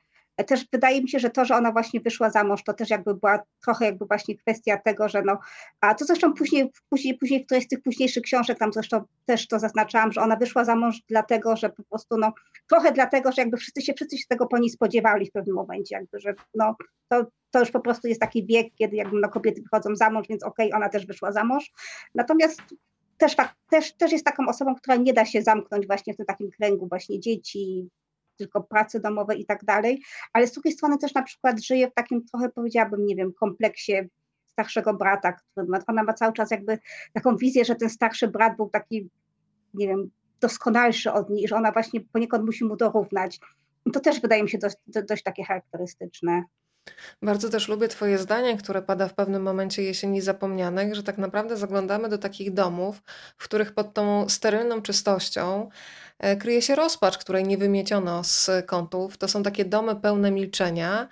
też wydaje mi się, że to, że ona właśnie wyszła za mąż, to też jakby była trochę jakby właśnie kwestia tego, że no, a to zresztą później, później, później w którejś z tych późniejszych książek, tam zresztą też to zaznaczałam, że ona wyszła za mąż dlatego, że po prostu no, trochę dlatego, że jakby wszyscy się, wszyscy się tego po niej spodziewali w pewnym momencie, jakby, że no, to, to już po prostu jest taki wiek, kiedy jakby no, kobiety wychodzą za mąż, więc okej, okay, ona też wyszła za mąż. Natomiast też, też, też jest taką osobą, która nie da się zamknąć właśnie w tym takim kręgu właśnie dzieci, tylko pracy domowe i tak dalej, ale z drugiej strony też na przykład żyje w takim trochę powiedziałabym, nie wiem, kompleksie starszego brata, który ma, ona ma cały czas jakby taką wizję, że ten starszy brat był taki, nie wiem, doskonalszy od niej, że ona właśnie poniekąd musi mu dorównać. To też wydaje mi się dość, dość takie charakterystyczne. Bardzo też lubię Twoje zdanie, które pada w pewnym momencie jesieni zapomnianych, że tak naprawdę zaglądamy do takich domów, w których pod tą sterylną czystością e, kryje się rozpacz, której nie wymieciono z kątów. To są takie domy pełne milczenia,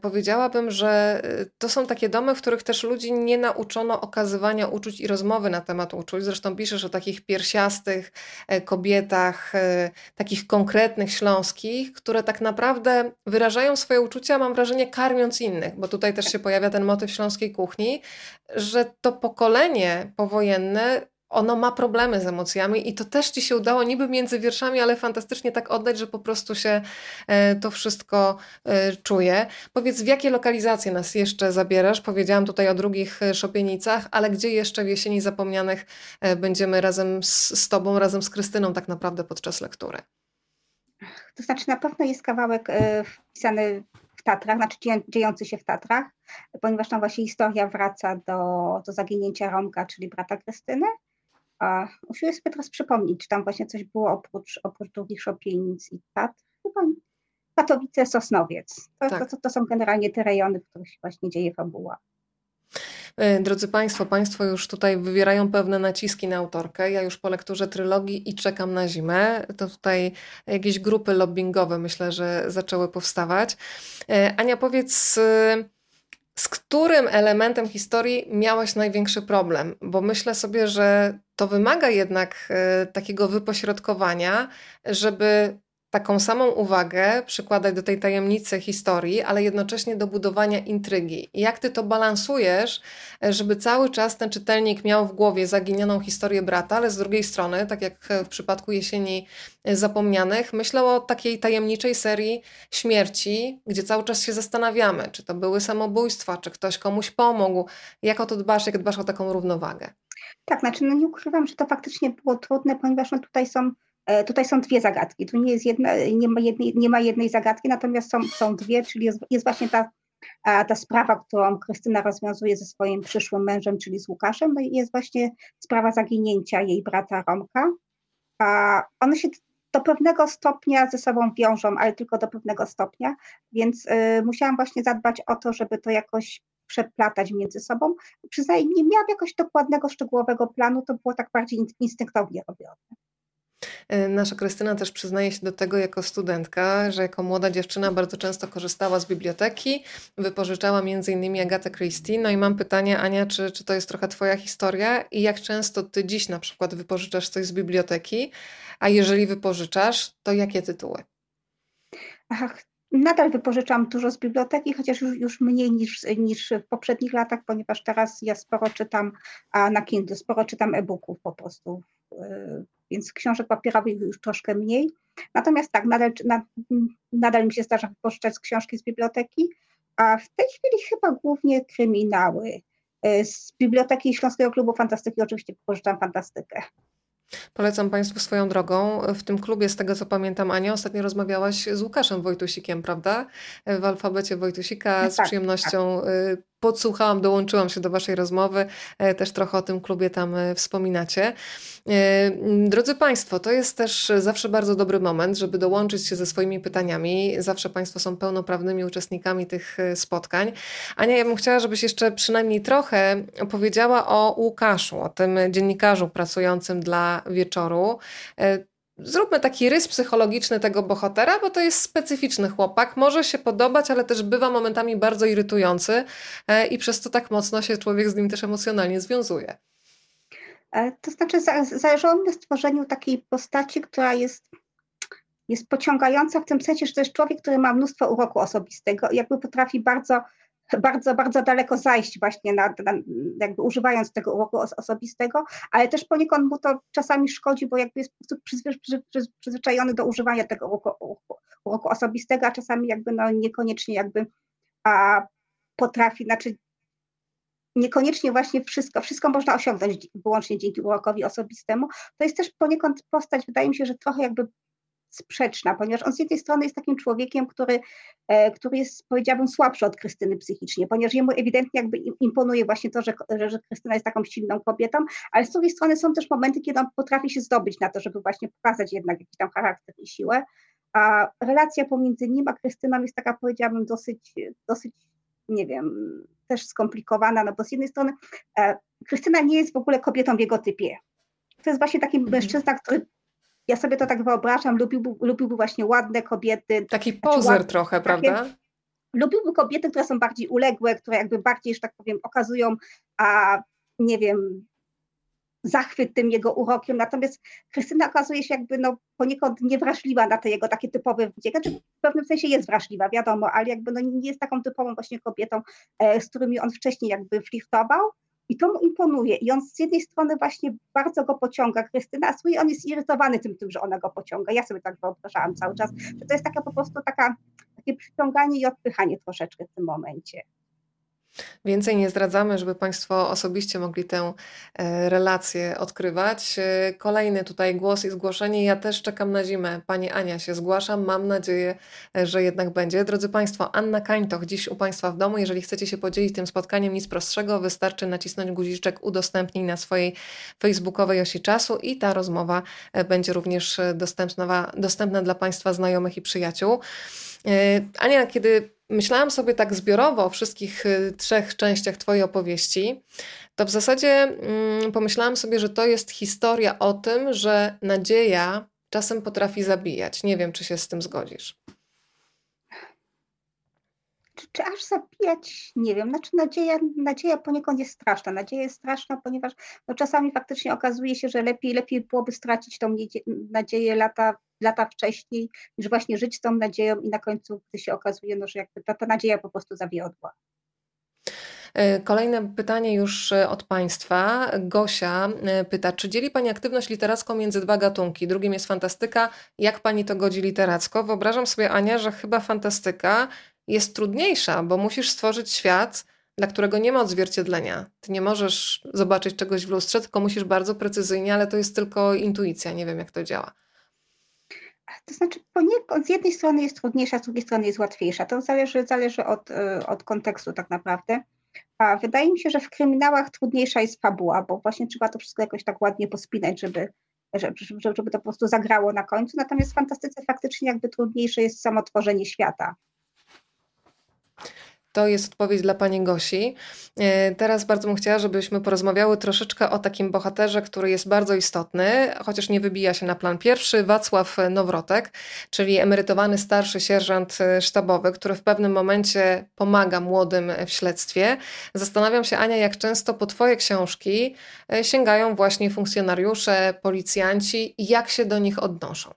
powiedziałabym, że y, to są takie domy, w których też ludzi nie nauczono okazywania uczuć i rozmowy na temat uczuć. Zresztą piszesz o takich piersiastych e, kobietach, e, takich konkretnych śląskich, które tak naprawdę wyrażają swoje uczucia, mam wrażenie, karmiąc innych, bo tutaj też się pojawia ten motyw śląskiej kuchni, że to pokolenie powojenne ono ma problemy z emocjami i to też ci się udało niby między wierszami, ale fantastycznie tak oddać, że po prostu się e, to wszystko e, czuje. Powiedz, w jakie lokalizacje nas jeszcze zabierasz? Powiedziałam tutaj o drugich e, szopienicach, ale gdzie jeszcze w jesieni zapomnianych będziemy razem z, z tobą, razem z Krystyną tak naprawdę podczas lektury? To znaczy na pewno jest kawałek wpisany w Tatrach, znaczy dziejący się w Tatrach, ponieważ tam właśnie historia wraca do, do zaginięcia Romka, czyli brata Krystyny. A usiłuję sobie teraz przypomnieć, czy tam właśnie coś było oprócz, oprócz drugich szopienic i Tatr. Chyba Katowice, Sosnowiec. To, tak. to, to, są generalnie te rejony, w których się właśnie dzieje fabuła. E, drodzy Państwo, Państwo już tutaj wywierają pewne naciski na autorkę. Ja już po lekturze trylogii i czekam na zimę. To tutaj jakieś grupy lobbyingowe myślę, że zaczęły powstawać. E, Ania, powiedz z którym elementem historii miałaś największy problem? Bo myślę sobie, że to wymaga jednak e, takiego wypośrodkowania, żeby taką samą uwagę przykładać do tej tajemnicy historii, ale jednocześnie do budowania intrygi. jak ty to balansujesz, żeby cały czas ten czytelnik miał w głowie zaginioną historię brata, ale z drugiej strony, tak jak w przypadku jesieni zapomnianych, myślał o takiej tajemniczej serii śmierci, gdzie cały czas się zastanawiamy, czy to były samobójstwa, czy ktoś komuś pomógł. Jak o to dbasz, jak dbasz o taką równowagę? Tak, znaczy no nie ukrywam, że to faktycznie było trudne, ponieważ no tutaj są tutaj są dwie zagadki. Tu nie, jest jedna, nie, ma jednej, nie ma jednej zagadki, natomiast są, są dwie, czyli jest, jest właśnie ta, ta sprawa, którą Krystyna rozwiązuje ze swoim przyszłym mężem, czyli z Łukaszem, no i jest właśnie sprawa zaginięcia jej brata Romka. A one się do pewnego stopnia ze sobą wiążą, ale tylko do pewnego stopnia, więc y, musiałam właśnie zadbać o to, żeby to jakoś przeplatać między sobą. Przyznaję, nie miałam jakoś dokładnego, szczegółowego planu, to było tak bardziej instynktownie robione. E, nasza Krystyna też przyznaje się do tego jako studentka, że jako młoda dziewczyna bardzo często korzystała z biblioteki, wypożyczała innymi Agatę Christie. No i mam pytanie, Ania, czy, czy to jest trochę Twoja historia i jak często Ty dziś na przykład wypożyczasz coś z biblioteki, a jeżeli wypożyczasz, to jakie tytuły? Ach, nadal wypożyczam dużo z biblioteki, chociaż już, już mniej niż, niż w poprzednich latach, ponieważ teraz ja sporo czytam a na Kindle, sporo czytam e-booków po prostu e, więc książek papierowych już troszkę mniej. Natomiast tak, nadal, nadal mi się zdarza wypożyczać książki z biblioteki, a w tej chwili chyba głównie kryminały. E, z Biblioteki Śląskiego Klubu Fantastyki oczywiście pożyczam fantastykę. Polecam Państwu swoją drogą. W tym klubie, z tego co pamiętam, Ania, ostatnio rozmawiałaś z Łukaszem Wojtusikiem, prawda? W alfabecie Wojtusika. Z tak, przyjemnością tak. Podsłuchałam, dołączyłam się do Waszej rozmowy. E, też trochę o tym klubie tam e, wspominacie. Drodzy Państwo, to jest też zawsze bardzo dobry moment, żeby dołączyć się ze swoimi pytaniami. Zawsze Państwo są pełnoprawnymi uczestnikami tych spotkań. Ania, ja bym chciała, żebyś jeszcze przynajmniej trochę opowiedziała o Łukaszu, o tym dziennikarzu pracującym dla wieczoru. Zróbmy taki rys psychologiczny tego bohatera, bo to jest specyficzny chłopak. Może się podobać, ale też bywa momentami bardzo irytujący e, i przez to tak mocno się człowiek z nim też emocjonalnie związuje. E, to znaczy, zależało mi na stworzeniu takiej postaci, która jest jest pociągająca w tym sensie, że to jest człowiek, który ma mnóstwo uroku osobistego i jakby potrafi bardzo bardzo, bardzo daleko zajść właśnie na, na, jakby używając tego uroku osobistego, ale też poniekąd mu to czasami szkodzi, bo jakby jest przyzwyczajony do używania tego uroku, uroku, osobistego, a czasami jakby no niekoniecznie jakby a, potrafi, znaczy niekoniecznie właśnie wszystko, wszystko można osiągnąć wyłącznie dzięki urokowi osobistemu. To jest też poniekąd postać, wydaje mi się, że trochę jakby sprzeczna, ponieważ on z jednej strony jest takim człowiekiem, który, e, który jest, powiedziałabym, słabszy od Krystyny psychicznie, ponieważ jemu ewidentnie jakby imponuje właśnie to, że, że, Krystyna jest taką silną kobietą, ale z drugiej strony są też momenty, kiedy on potrafi się zdobyć na to, żeby właśnie pokazać jednak jakiś tam charakter i siłę, a relacja pomiędzy nim a Krystyną jest taka, powiedziałabym, dosyć, dosyć, nie wiem, też skomplikowana, no bo z jednej strony e, Krystyna nie jest w ogóle kobietą w jego typie. To jest właśnie taki mhm. mężczyzna, który ja sobie to tak wyobrażam, lubiłby, lubiłby właśnie ładne kobiety. Taki pozer znaczy, trochę, prawda? Takie, lubiłby kobiety, które są bardziej uległe, które jakby bardziej, że tak powiem, okazują, a nie wiem, zachwyt tym jego urokiem. Natomiast Krystyna okazuje się jakby no, poniekąd niewrażliwa na te jego takie typowe wdzięki. Znaczy w pewnym sensie jest wrażliwa, wiadomo, ale jakby no, nie jest taką typową właśnie kobietą, e, z którymi on wcześniej jakby flirtował. I to mu imponuje. I on z jednej strony właśnie bardzo go pociąga, Krystyna, a on jest irytowany tym, tym, że ona go pociąga. Ja sobie tak wyobrażałam cały czas, że to jest taka po prostu taka, takie przyciąganie i odpychanie troszeczkę w tym momencie. Więcej nie zdradzamy, żeby Państwo osobiście mogli tę e, relację odkrywać. E, kolejny tutaj głos i zgłoszenie. Ja też czekam na zimę. Pani Ania się zgłaszam. Mam nadzieję, e, że jednak będzie. Drodzy Państwo, Anna Kańtoch dziś u Państwa w domu. Jeżeli chcecie się podzielić tym spotkaniem, nic prostszego. Wystarczy nacisnąć guziczek udostępnij na swojej facebookowej osi czasu i ta rozmowa będzie również dostępna, dostępna dla Państwa znajomych i przyjaciół. Ania, kiedy myślałam sobie tak zbiorowo o wszystkich y, trzech częściach Twojej opowieści, to w zasadzie mm, pomyślałam sobie, że to jest historia o tym, że nadzieja czasem potrafi zabijać. Nie wiem, czy się z tym zgodzisz. Czy, czy, aż zabijać? Nie wiem. Znaczy nadzieja, nadzieja poniekąd jest straszna. Nadzieja jest straszna, ponieważ no, czasami faktycznie okazuje się, że lepiej, lepiej byłoby stracić tą nadzieję lata lata wcześniej, niż właśnie żyć tą nadzieją i na końcu gdy się okazuje, no, że jakby ta, ta nadzieja po prostu zawiodła. E, kolejne pytanie już e, od Państwa. Gosia e, pyta, czy dzieli Pani aktywność literacką między dwa gatunki? Drugim jest fantastyka. Jak Pani to godzi literacko? Wyobrażam sobie, Ania, że chyba fantastyka jest trudniejsza, bo musisz stworzyć świat, dla którego nie ma odzwierciedlenia. Ty nie możesz zobaczyć czegoś w lustrze, tylko musisz bardzo precyzyjnie, ale to jest tylko intuicja. Nie wiem, jak to działa. To znaczy, poniekąd z jednej strony jest trudniejsza, z drugiej strony jest łatwiejsza. To zależy, zależy od, y, od kontekstu tak naprawdę. A wydaje mi się, że w kryminałach trudniejsza jest fabuła, bo właśnie trzeba to wszystko jakoś tak ładnie pospinać, żeby, żeby, żeby to po prostu zagrało na końcu. Natomiast w fantastyce faktycznie jakby trudniejsze jest samo tworzenie świata. To jest odpowiedź dla pani Gosi. E, teraz bardzo bym chciała, żebyśmy porozmawiały troszeczkę o takim bohaterze, który jest bardzo istotny, chociaż nie wybija się na plan pierwszy, Wacław Nowrotek, czyli emerytowany starszy sierżant sztabowy, który w pewnym momencie pomaga młodym w śledztwie. Zastanawiam się, Ania, jak często po twoje książki e, sięgają właśnie funkcjonariusze, policjanci i jak się do nich odnoszą?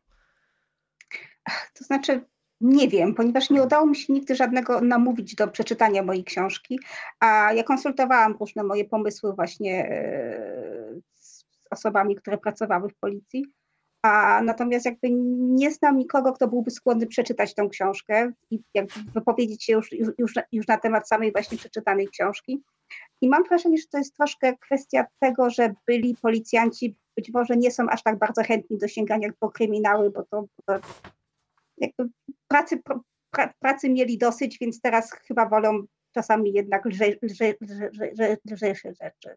To znaczy, nie wiem, ponieważ nie udało mi się nigdy żadnego namówić do przeczytania mojej książki, a ja konsultowałam różne moje pomysły właśnie e, z osobami, które pracowały w policji, a natomiast jakby nie znam nikogo, kto byłby skłonny przeczytać tą książkę i jakby wypowiedzieć się już, już, już na temat samej właśnie przeczytanej książki. I mam wrażenie, że to jest troszkę kwestia tego, że byli policjanci być może nie są aż tak bardzo chętni do sięgania po kryminały, bo to, to jakby pracy, pra, pracy mieli dosyć, więc teraz chyba wolą czasami jednak lżejsze rzeczy.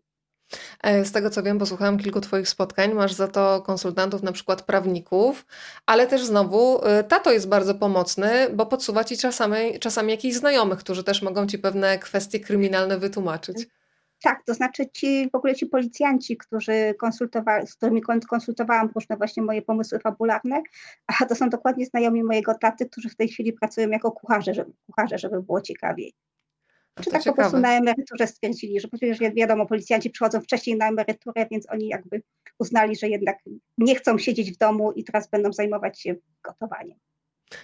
E, z tego co wiem, posłuchałam kilku Twoich spotkań, masz za to konsultantów, na przykład prawników, ale też znowu e, tato jest bardzo pomocny, bo podsuwa Ci czasami, czasami jakichś znajomych, którzy też mogą Ci pewne kwestie kryminalne wytłumaczyć. Tak, to znaczy ci w ogóle ci policjanci, którzy konsultowali, z którymi konsultowałam różne właśnie moje pomysły fabularne, a to są dokładnie znajomi mojego taty, którzy w tej chwili pracują jako kucharze, żeby, kucharze, żeby było ciekawiej. Czy tak ciekawe. po prostu na emeryturze stwierdzili, że przecież wiadomo, policjanci przychodzą wcześniej na emeryturę, więc oni jakby uznali, że jednak nie chcą siedzieć w domu i teraz będą zajmować się gotowaniem.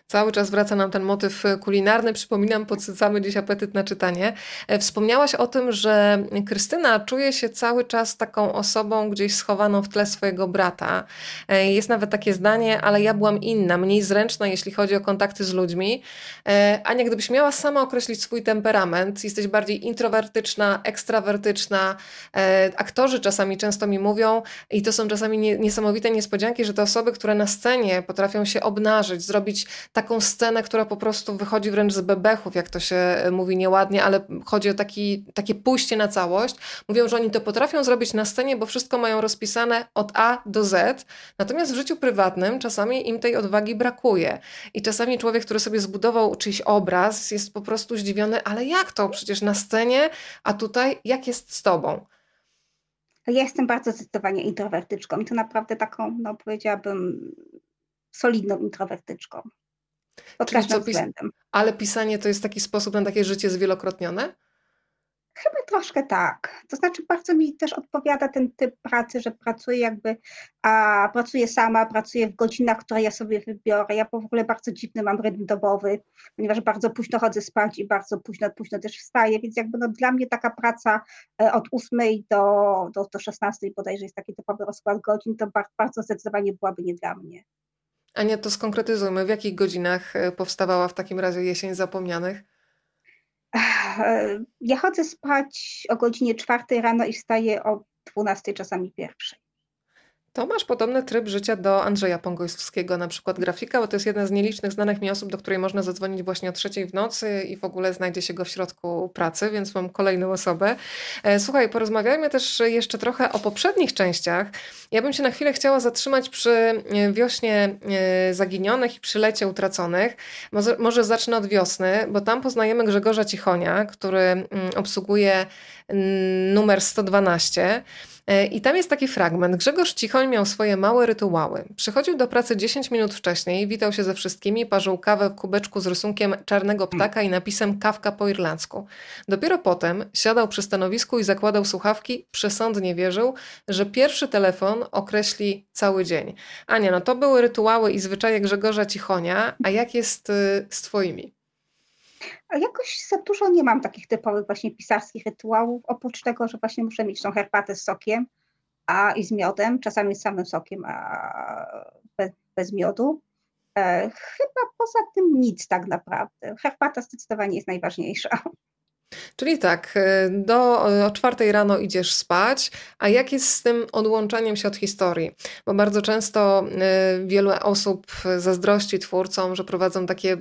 Cały czas wraca nam ten motyw kulinarny. Przypominam, podsycamy dziś apetyt na czytanie. E, wspomniałaś o tym, że Krystyna czuje się cały czas taką osobą gdzieś schowaną w tle swojego brata. E, jest nawet takie zdanie, ale ja byłam inna, mniej zręczna, jeśli chodzi o kontakty z ludźmi. E, Ania, gdybyś miała sama określić swój temperament, jesteś bardziej introwertyczna, ekstrawertyczna. Aktorzy czasami często mi mówią, i to są czasami niesamowite niespodzianki, że te osoby, które na scenie potrafią się obnażyć, zrobić taką scenę, która po prostu wychodzi wręcz z bebechów, jak to się e, mówi nieładnie, ale chodzi o taki, takie pójście na całość. Mówią, że oni to potrafią zrobić na scenie, bo wszystko mają rozpisane od A do Z, natomiast w życiu prywatnym czasami im tej odwagi brakuje. I czasami człowiek, który sobie zbudował czyjś obraz, jest po prostu zdziwiony, ale jak to? Przecież na scenie, a tutaj jak jest z tobą? Ja jestem bardzo zdecydowanie introwertyczką i to naprawdę taką, no powiedziałabym, solidną introwertyczką. Pod Czyli każdym względem. Ale pisanie to jest taki sposób na takie życie zwielokrotnione? Chyba troszkę tak. To znaczy bardzo mi też odpowiada ten typ pracy, że pracuję jakby, a pracuję sama, pracuję w godzinach, które ja sobie wybiorę. Ja w ogóle bardzo dziwny mam rytm dobowy, ponieważ bardzo późno chodzę spać i bardzo późno, późno też wstaję, więc jakby no dla mnie taka praca e, od 8 do, do, do 16 bodajże jest taki typowy rozkład godzin, to bardzo zdecydowanie byłaby nie dla mnie. Ania, to skonkretyzujmy, w jakich godzinach e, powstawała w takim razie jesień zapomnianych? Ja chodzę spać o godzinie czwartej rano i wstaję o 12, czasami pierwszej. To masz podobny tryb życia do Andrzeja Pongojskiego, na przykład grafika, bo to jest jedna z nielicznych znanych mi osób, do której można zadzwonić właśnie o trzeciej w nocy i w ogóle znajdzie się go w środku pracy, więc mam kolejną osobę. E, słuchaj, porozmawiajmy też jeszcze trochę o poprzednich częściach. Ja bym się na chwilę chciała zatrzymać przy e, wiośnie e, zaginionych i przy lecie utraconych. Może, może zacznę od wiosny, bo tam poznajemy Grzegorza Cichonia, który mm, obsługuje numer 112. E, I tam jest taki fragment. Grzegorz Cichoń miał swoje małe rytuały. Przychodził do pracy 10 minut wcześniej, witał się ze wszystkimi, parzył kawę w kubeczku z rysunkiem czarnego ptaka i napisem kawka po irlandzku. Dopiero potem siadał przy stanowisku i zakładał słuchawki, przesądnie wierzył, że pierwszy telefon określi cały dzień. Ania, no to były rytuały i zwyczaje Grzegorza Cichonia, a jak jest y, z twoimi? A jakoś za dużo nie mam takich typowych właśnie pisarskich rytuałów, oprócz tego, że właśnie muszę mieć tą herbatę z sokiem a, i z miodem, czasami z samym sokiem, a bez, bez miodu. E, chyba poza tym nic tak naprawdę. Herbata zdecydowanie jest najważniejsza. Czyli tak, e, do, o czwartej rano idziesz spać, a jak jest z tym odłączaniem się od historii? Bo bardzo często e, wiele osób zazdrości twórcom, że prowadzą takie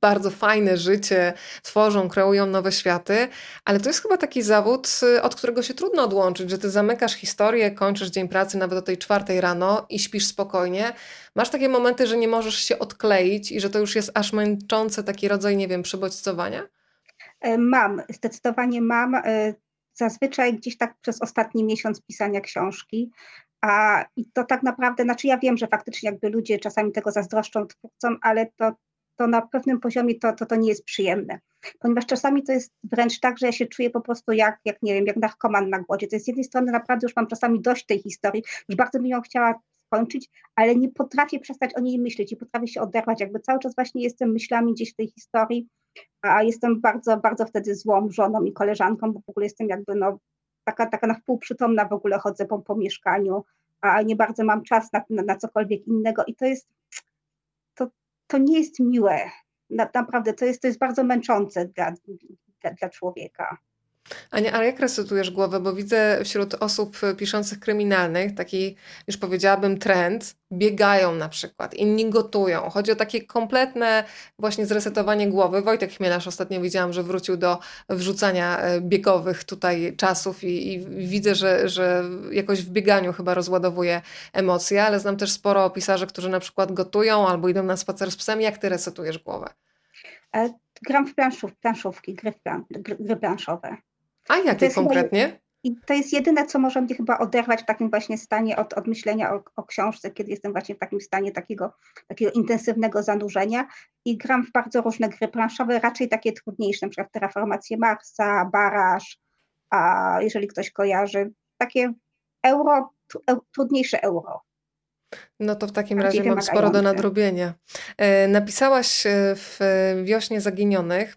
bardzo fajne życie, tworzą, kreują nowe światy, ale to jest chyba taki zawód, y, od którego się trudno odłączyć, że ty zamykasz historię, kończysz dzień pracy nawet o tej czwartej rano i śpisz spokojnie. Masz takie momenty, że nie możesz się odkleić i że to już jest aż męczące taki rodzaj, nie wiem, przybodźcowania? E, mam, zdecydowanie mam. E, zazwyczaj gdzieś tak przez ostatni miesiąc pisania książki. A i to tak naprawdę, znaczy ja wiem, że faktycznie jakby ludzie czasami tego zazdroszczą twórcom, ale to to na pewnym poziomie to, to, to nie jest przyjemne. Ponieważ czasami to jest wręcz tak, że ja się czuję po prostu jak, jak nie wiem, jak narkoman na głodzie. To jest z jednej strony naprawdę już mam czasami dość tej historii, już bardzo bym ją chciała skończyć, ale nie potrafię przestać o niej myśleć, nie potrafię się oderwać. Jakby cały czas właśnie jestem myślami gdzieś w tej historii, a jestem bardzo, bardzo wtedy złą żoną i koleżanką, bo w ogóle jestem jakby no, taka, taka na wpół przytomna w ogóle chodzę po, po mieszkaniu, a nie bardzo mam czas na, na, na cokolwiek innego i to jest to nie jest miłe. Naprawdę to jest, to jest bardzo męczące dla, dla, dla człowieka. Ania, ale jak resetujesz głowę? Bo widzę wśród osób piszących kryminalnych taki, już powiedziałabym, trend. Biegają na przykład, inni gotują. Chodzi o takie kompletne właśnie zresetowanie głowy. Wojtek Chmielarz ostatnio widziałam, że wrócił do wrzucania e, biegowych tutaj czasów i, i widzę, że, że jakoś w bieganiu chyba rozładowuje emocje, ale znam też sporo pisarzy, którzy na przykład gotują albo idą na spacer z psem. Jak ty resetujesz głowę? E, gram w planszów, planszówki, gry, plan, gry planszowe. A jakie konkretnie? I to jest jedyne, co może mnie chyba oderwać w takim właśnie stanie od, od myślenia o, o, książce, kiedy jestem właśnie w takim stanie takiego, takiego intensywnego zanurzenia. I gram w bardzo różne gry planszowe, raczej takie trudniejsze, na przykład Terraformację Marsa, Baraż, a jeżeli ktoś kojarzy, takie euro, trudniejsze euro. No to w takim razie mam sporo do nadrobienia. E, napisałaś e, w Wiośnie Zaginionych,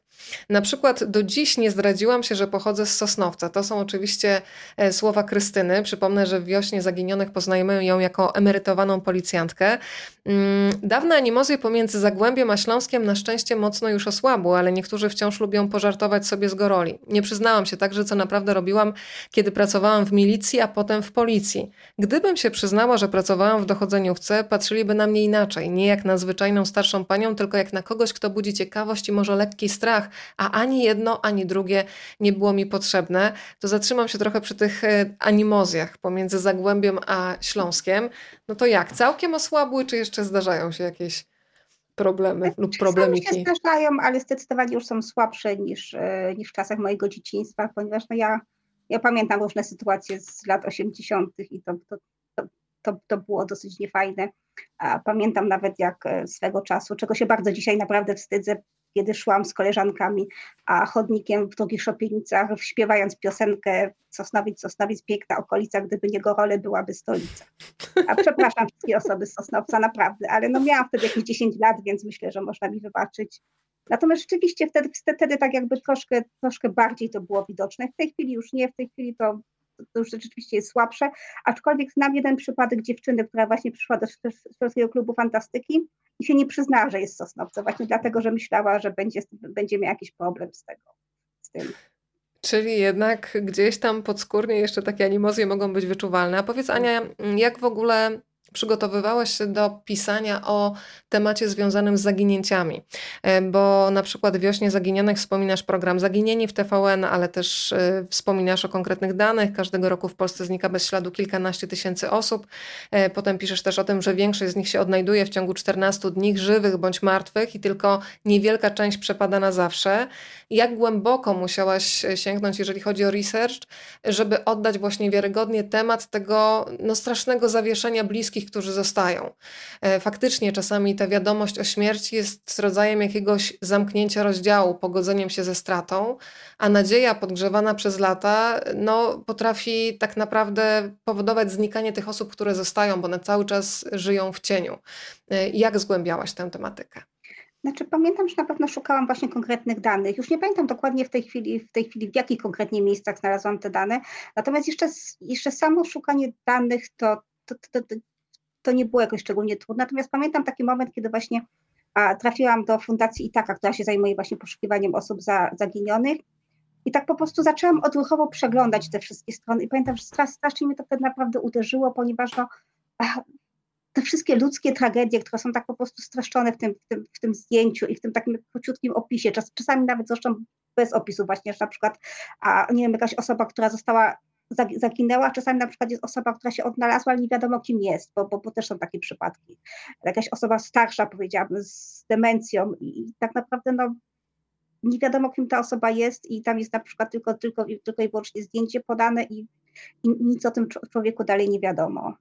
na przykład do dziś nie zdradziłam się, że pochodzę z Sosnowca. To są oczywiście e, słowa Krystyny. Przypomnę, że w Wiośnie Zaginionych poznajemy ją jako emerytowaną policjantkę. Mm, dawne animozje pomiędzy Zagłębiem a Śląskiem na szczęście mocno już osłabły, ale niektórzy wciąż lubią pożartować sobie z goroli. Nie przyznałam się także, co naprawdę robiłam, kiedy pracowałam w milicji, a potem w policji. Gdybym się przyznała, że pracowałam w dochodzeniówce, patrzyliby na mnie inaczej. Nie jak na zwyczajną starszą panią, tylko jak na kogoś, kto budzi ciekawość i może lekki strach, a ani jedno, ani drugie nie było mi potrzebne. To zatrzymam się trochę przy tych e, animozjach pomiędzy Zagłębiem a Śląskiem. No to jak? Całkiem osłabły, czy jeszcze zdarzają się jakieś problemy lub problemiki? się zdarzają, ale zdecydowanie już są słabsze niż, e, niż w czasach mojego dzieciństwa, ponieważ no ja, ja pamiętam różne sytuacje z lat 80. i to, to, to, to było dosyć niefajne. Pamiętam nawet jak e, swego czasu, czego się bardzo dzisiaj naprawdę wstydzę, kiedy szłam z koleżankami, a chodnikiem w drugich szopienicach, śpiewając piosenkę Sosnowiec, Sosnowiec, piękna okolica, gdyby nie Gorole, byłaby stolica. A przepraszam wszystkie osoby z Sosnowca, naprawdę, ale no miałam wtedy jakieś 10 lat, więc myślę, że można mi wybaczyć. Natomiast rzeczywiście wtedy, wtedy tak jakby troszkę, troszkę bardziej to było widoczne. W tej chwili już nie, w tej chwili to to już rzeczywiście jest słabsze, aczkolwiek znam jeden przypadek dziewczyny, która właśnie przyszła do Szwedzkiego Klubu Fantastyki i się nie przyznała, że jest Sosnowca, właśnie dlatego, że myślała, że będzie, będzie miała jakiś problem z tego, z tym. Czyli jednak gdzieś tam podskórnie jeszcze takie animozje mogą być wyczuwalne. A powiedz Ania, jak w ogóle przygotowywałaś się do pisania o temacie związanym z zaginięciami, e, bo na przykład Wiośnie Zaginionych wspominasz program Zaginieni w TVN, ale też e, wspominasz o konkretnych danych. Każdego roku w Polsce znika bez śladu kilkanaście tysięcy osób. E, potem piszesz też o tym, że większość z nich się odnajduje w ciągu 14 dni, żywych bądź martwych i tylko niewielka część przepada na zawsze. Jak głęboko musiałaś sięgnąć, jeżeli chodzi o research, żeby oddać właśnie wiarygodnie temat tego no, strasznego zawieszenia bliskich którzy zostają. E, faktycznie czasami ta wiadomość o śmierci jest rodzajem jakiegoś zamknięcia rozdziału, pogodzeniem się ze stratą, a nadzieja podgrzewana przez lata no, potrafi tak naprawdę powodować znikanie tych osób, które zostają, bo one cały czas żyją w cieniu. E, jak zgłębiałaś tę tematykę? Znaczy pamiętam, że na pewno szukałam właśnie konkretnych danych. Już nie pamiętam dokładnie w tej chwili, w tej chwili w jakich konkretnie miejscach znalazłam te dane. Natomiast jeszcze, jeszcze samo szukanie danych to, to, to, to to nie było jakoś szczególnie trudne. Natomiast pamiętam taki moment, kiedy właśnie a, trafiłam do Fundacji Itaka, która się zajmuje właśnie poszukiwaniem osób za, zaginionych. I tak po prostu zaczęłam odruchowo przeglądać te wszystkie strony. I pamiętam, że strasznie mnie to wtedy naprawdę uderzyło, ponieważ no, te wszystkie ludzkie tragedie, które są tak po prostu streszczone w tym, w tym, w tym zdjęciu i w tym takim króciutkim opisie, czas, czasami nawet zresztą bez opisu właśnie, że na przykład, a, nie wiem, jakaś osoba, która została zaginęła. Czasami na przykład jest osoba, która się odnalazła, ale nie wiadomo kim jest, bo, bo, bo też są takie przypadki. Jakaś osoba starsza, powiedziałabym, z demencją i tak naprawdę no, nie wiadomo kim ta osoba jest i tam jest na przykład tylko, tylko, tylko i wyłącznie zdjęcie podane i, i nic o tym człowieku dalej nie wiadomo.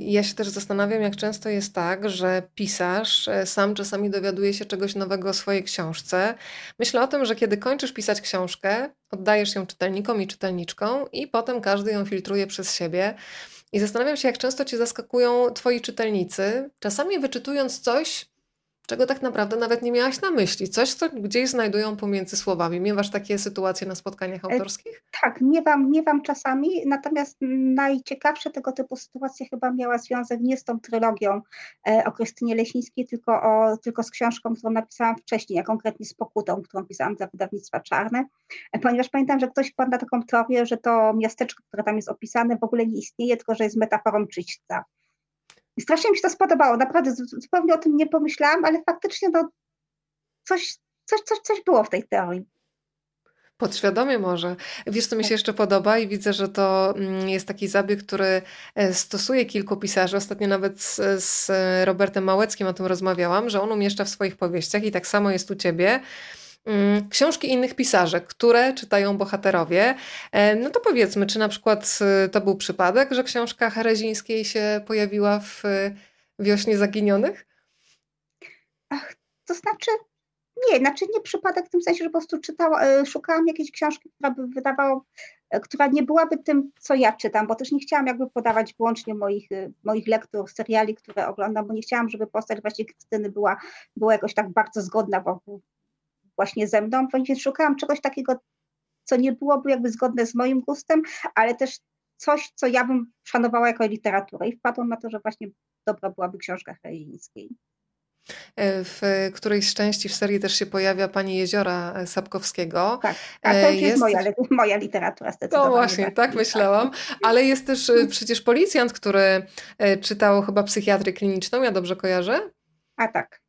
Ja się też zastanawiam, jak często jest tak, że pisarz e, sam czasami dowiaduje się czegoś nowego o swojej książce. Myślę o tym, że kiedy kończysz pisać książkę, oddajesz ją czytelnikom i czytelniczkom, i potem każdy ją filtruje przez siebie. I zastanawiam się, jak często cię zaskakują twoi czytelnicy, czasami wyczytując coś, czego tak naprawdę nawet nie miałaś na myśli. Coś, co gdzieś znajdują pomiędzy słowami. Miewasz takie sytuacje na spotkaniach e, autorskich? Tak, miewam, miewam czasami, natomiast najciekawsze tego typu sytuacje chyba miała związek nie z tą trylogią e, o Krystynie Leśnickiej, tylko, o, tylko z książką, którą napisałam wcześniej, a konkretnie z Pokutą, którą pisałam dla wydawnictwa Czarne, e, ponieważ pamiętam, że ktoś padł na taką teorię, że to miasteczko, które tam jest opisane w ogóle nie istnieje, tylko że jest metaforą czyśćca. I strasznie mi się to spodobało, naprawdę zupełnie o tym nie pomyślałam, ale faktycznie no, coś, coś, coś, coś było w tej teorii. Podświadomie może. Wiesz, co mi się tak. jeszcze podoba i widzę, że to mm, jest taki zabieg, który e, stosuje kilku pisarzy. Ostatnio nawet z, z Robertem Małeckim o tym rozmawiałam, że on umieszcza w swoich powieściach i tak samo jest u ciebie książki innych pisarzy, które czytają bohaterowie. E, no to powiedzmy, czy na przykład y, to był przypadek, że książka Herezińskiej się pojawiła w y, Wiośnie Zaginionych? Ach, to znaczy nie, znaczy nie przypadek w tym sensie, że po prostu czytała, e, szukałam jakiejś książki, która by wydawała, e, która nie byłaby tym, co ja czytam, bo też nie chciałam jakby podawać wyłącznie moich, moich lektur, seriali, które oglądam, bo nie chciałam, żeby postać właśnie Krystyny była, była jakoś tak bardzo zgodna wokół, właśnie ze mną, więc szukałam czegoś takiego, co nie byłoby jakby zgodne z moim gustem, ale też coś, co ja bym szanowała jako literaturę i wpadłam na to, że właśnie dobra byłaby książka Herezińskiej. E, w którejś części w serii też się pojawia pani Jeziora e, Sapkowskiego. Tak, a to jest, jest moja, moja literatura zdecydowanie. No właśnie, tak, tak myślałam. Ale jest też e, przecież policjant, który czytał chyba psychiatrię kliniczną, ja dobrze kojarzę? A tak.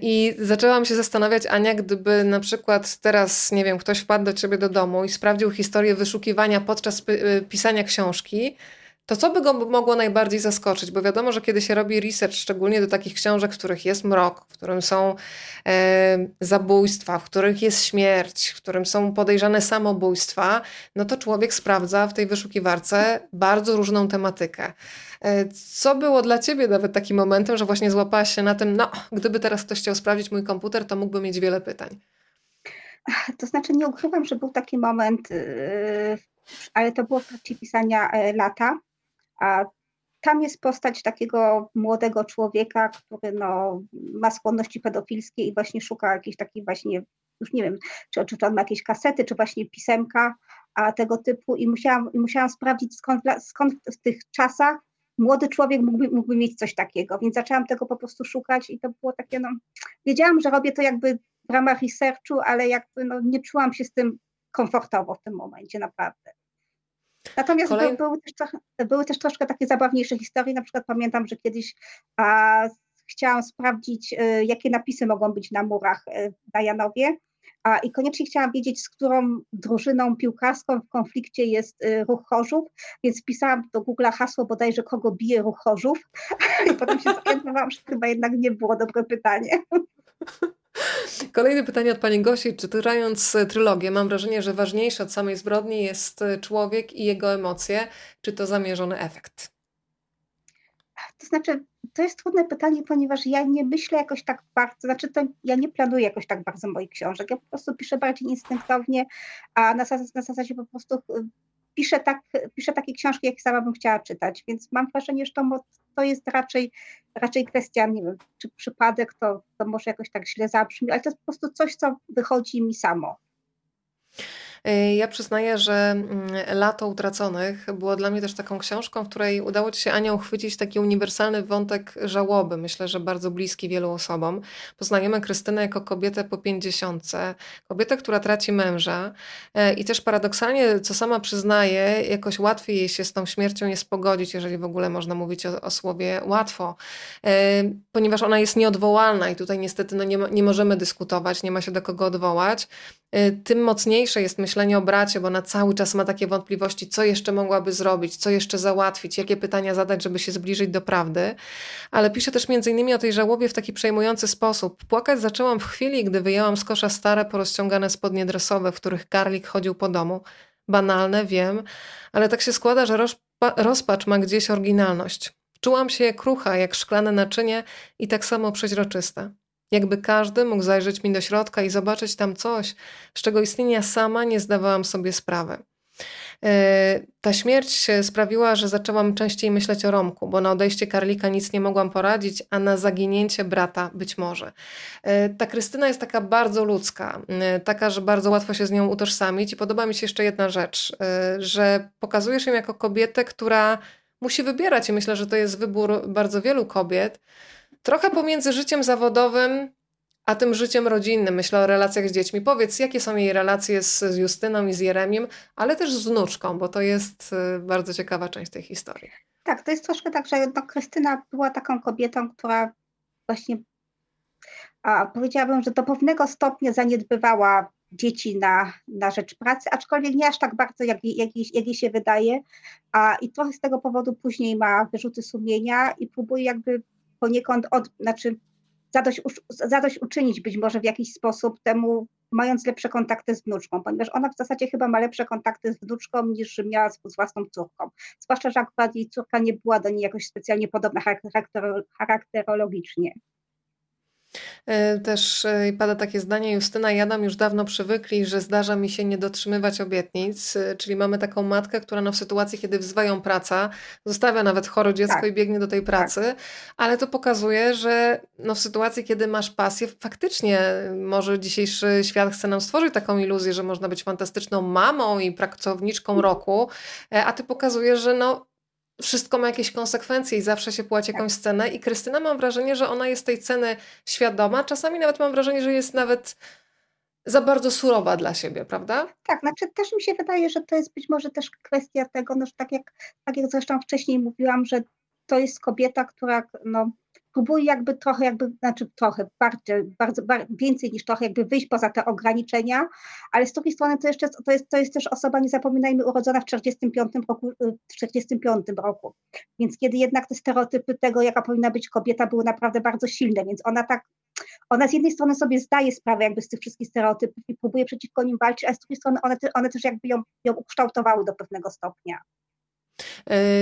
I zaczęłam się zastanawiać, Ania, gdyby na przykład teraz, nie wiem, ktoś wpadł do ciebie do domu i sprawdził historię wyszukiwania podczas pisania książki, to co by go mogło najbardziej zaskoczyć? Bo wiadomo, że kiedy się robi research, szczególnie do takich książek, w których jest mrok, w którym są e, zabójstwa, w których jest śmierć, w którym są podejrzane samobójstwa, no to człowiek sprawdza w tej wyszukiwarce bardzo różną tematykę. E, co było dla ciebie nawet takim momentem, że właśnie złapałaś się na tym, no, gdyby teraz ktoś chciał sprawdzić mój komputer, to mógłby mieć wiele pytań? To znaczy, nie ukrywam, że był taki moment, yy, ale to było w trakcie pisania e, lata a tam jest postać takiego młodego człowieka, który no, ma skłonności pedofilskie i właśnie szuka jakiejś takiej właśnie, już nie wiem, czy, czy on ma jakieś kasety, czy właśnie pisemka a tego typu i musiałam, musiałam sprawdzić skąd, skąd w tych czasach młody człowiek mógłby, mógłby mieć coś takiego, więc zaczęłam tego po prostu szukać i to było takie, no, wiedziałam, że robię to jakby w ramach researchu, ale jakby no, nie czułam się z tym komfortowo w tym momencie, naprawdę. Natomiast Kolej... były, też trochę, były też troszkę takie zabawniejsze historie. Na przykład pamiętam, że kiedyś a, chciałam sprawdzić, y, jakie napisy mogą być na murach y, na Janowie. A, I koniecznie chciałam wiedzieć, z którą drużyną piłkarską w konflikcie jest y, ruch Chorzów, więc wpisałam do Google hasło bodajże, kogo bije ruch Chorzów. I potem się zorientowałam, że chyba jednak nie było dobre pytanie. Kolejne pytanie od pani Gosi. Czytając e, trylogię, mam wrażenie, że ważniejsze od samej zbrodni jest e, człowiek i jego emocje. Czy to zamierzony efekt? To znaczy, to jest trudne pytanie, ponieważ ja nie myślę jakoś tak bardzo, znaczy to ja nie planuję jakoś tak bardzo moich książek. Ja po prostu piszę bardziej instynktownie, a na, na zasadzie po prostu piszę, tak, piszę takie książki, jak sama bym chciała czytać, więc mam wrażenie, że to, to jest raczej, raczej kwestia, nie wiem, czy przypadek, to, to może jakoś tak źle zabrzmi, ale to jest po prostu coś, co wychodzi mi samo. Y, ja przyznaję, że mm, Lato Utraconych było dla mnie też taką książką, w której udało Ci się, Ania, uchwycić taki uniwersalny wątek żałoby. Myślę, że bardzo bliski wielu osobom. Poznajemy Krystynę jako kobietę po pięćdziesiątce, kobietę, która traci męża y, i też paradoksalnie, co sama przyznaje, jakoś łatwiej jej się z tą śmiercią nie spogodzić, jeżeli w ogóle można mówić o, o słowie łatwo, y, ponieważ ona jest nieodwołalna i tutaj niestety no nie, nie możemy dyskutować, nie ma się do kogo odwołać. Tym mocniejsze jest, myślenie o bracie, bo ona cały czas ma takie wątpliwości, co jeszcze mogłaby zrobić, co jeszcze załatwić, jakie pytania zadać, żeby się zbliżyć do prawdy. Ale pisze też innymi o tej żałobie w taki przejmujący sposób. Płakać zaczęłam w chwili, gdy wyjęłam z kosza stare, porozciągane spodnie dresowe, w których karlik chodził po domu. Banalne, wiem, ale tak się składa, że rozpacz ma gdzieś oryginalność. Czułam się jak krucha, jak szklane naczynie i tak samo przeźroczyste. Jakby każdy mógł zajrzeć mi do środka i zobaczyć tam coś, z czego istnienia sama nie zdawałam sobie sprawy. E, ta śmierć sprawiła, że zaczęłam częściej myśleć o Romku, bo na odejście Karlika nic nie mogłam poradzić, a na zaginięcie brata być może. E, ta Krystyna jest taka bardzo ludzka, e, taka, że bardzo łatwo się z nią utożsamić i podoba mi się jeszcze jedna rzecz, że pokazujesz ją jako kobietę, która musi wybierać i myślę, że to jest wybór bardzo wielu kobiet, trochę pomiędzy życiem zawodowym a tym życiem rodzinnym. Myślę o relacjach z dziećmi. Powiedz, jakie są jej relacje z Justyną i z Jeremiem, ale też z wnuczką, bo to jest y, bardzo ciekawa część tej historii. Tak, to jest troszkę tak, że no, Krystyna była taką kobietą, która właśnie a, powiedziałabym, że do pewnego stopnia zaniedbywała dzieci na, na rzecz pracy, aczkolwiek nie aż tak bardzo, jak, jak, jak jej się wydaje. A, I trochę z tego powodu później ma wyrzuty sumienia i próbuje jakby poniekąd od, znaczy zadość, zadość uczynić być może w jakiś sposób temu, mając lepsze kontakty z wnuczką, ponieważ ona w zasadzie chyba ma lepsze kontakty z wnuczką niż miała z, z własną córką. Zwłaszcza, że akurat jej córka nie była do niej jakoś specjalnie podobna charakterologicznie. E, też e, pada takie zdanie, Justyna i Adam już dawno przywykli, że zdarza mi się nie dotrzymywać obietnic, e, czyli mamy taką matkę, która no w sytuacji, kiedy wzywają praca, zostawia nawet chore dziecko tak. i biegnie do tej tak. pracy, tak. ale to pokazuje, że no w sytuacji, kiedy masz pasję, faktycznie może dzisiejszy świat chce nam stworzyć taką iluzję, że można być fantastyczną mamą i pracowniczką mhm. roku, a ty pokazujesz, że no wszystko ma jakieś konsekwencje i zawsze się płaci jakąś tak. cenę. I Krystyna mam wrażenie, że ona jest tej ceny świadoma. Czasami nawet mam wrażenie, że jest nawet za bardzo surowa dla siebie, prawda? Tak, znaczy też mi się wydaje, że to jest być może też kwestia tego, no, że tak jak, tak jak zresztą wcześniej mówiłam, że to jest kobieta, która no, próbuje jakby trochę, jakby, znaczy trochę, bardzo, bardzo, bardzo, więcej niż trochę jakby wyjść poza te ograniczenia, ale z drugiej strony to, jeszcze, to, jest, to jest też osoba, nie zapominajmy, urodzona w 45 roku, w 45 roku. Więc kiedy jednak te stereotypy tego, jaka powinna być kobieta, były naprawdę bardzo silne, więc ona tak, ona z jednej strony sobie zdaje sprawę jakby z tych wszystkich stereotypów i próbuje przeciwko nim walczyć, a z drugiej strony one, one też jakby ją, ją ukształtowały do pewnego stopnia.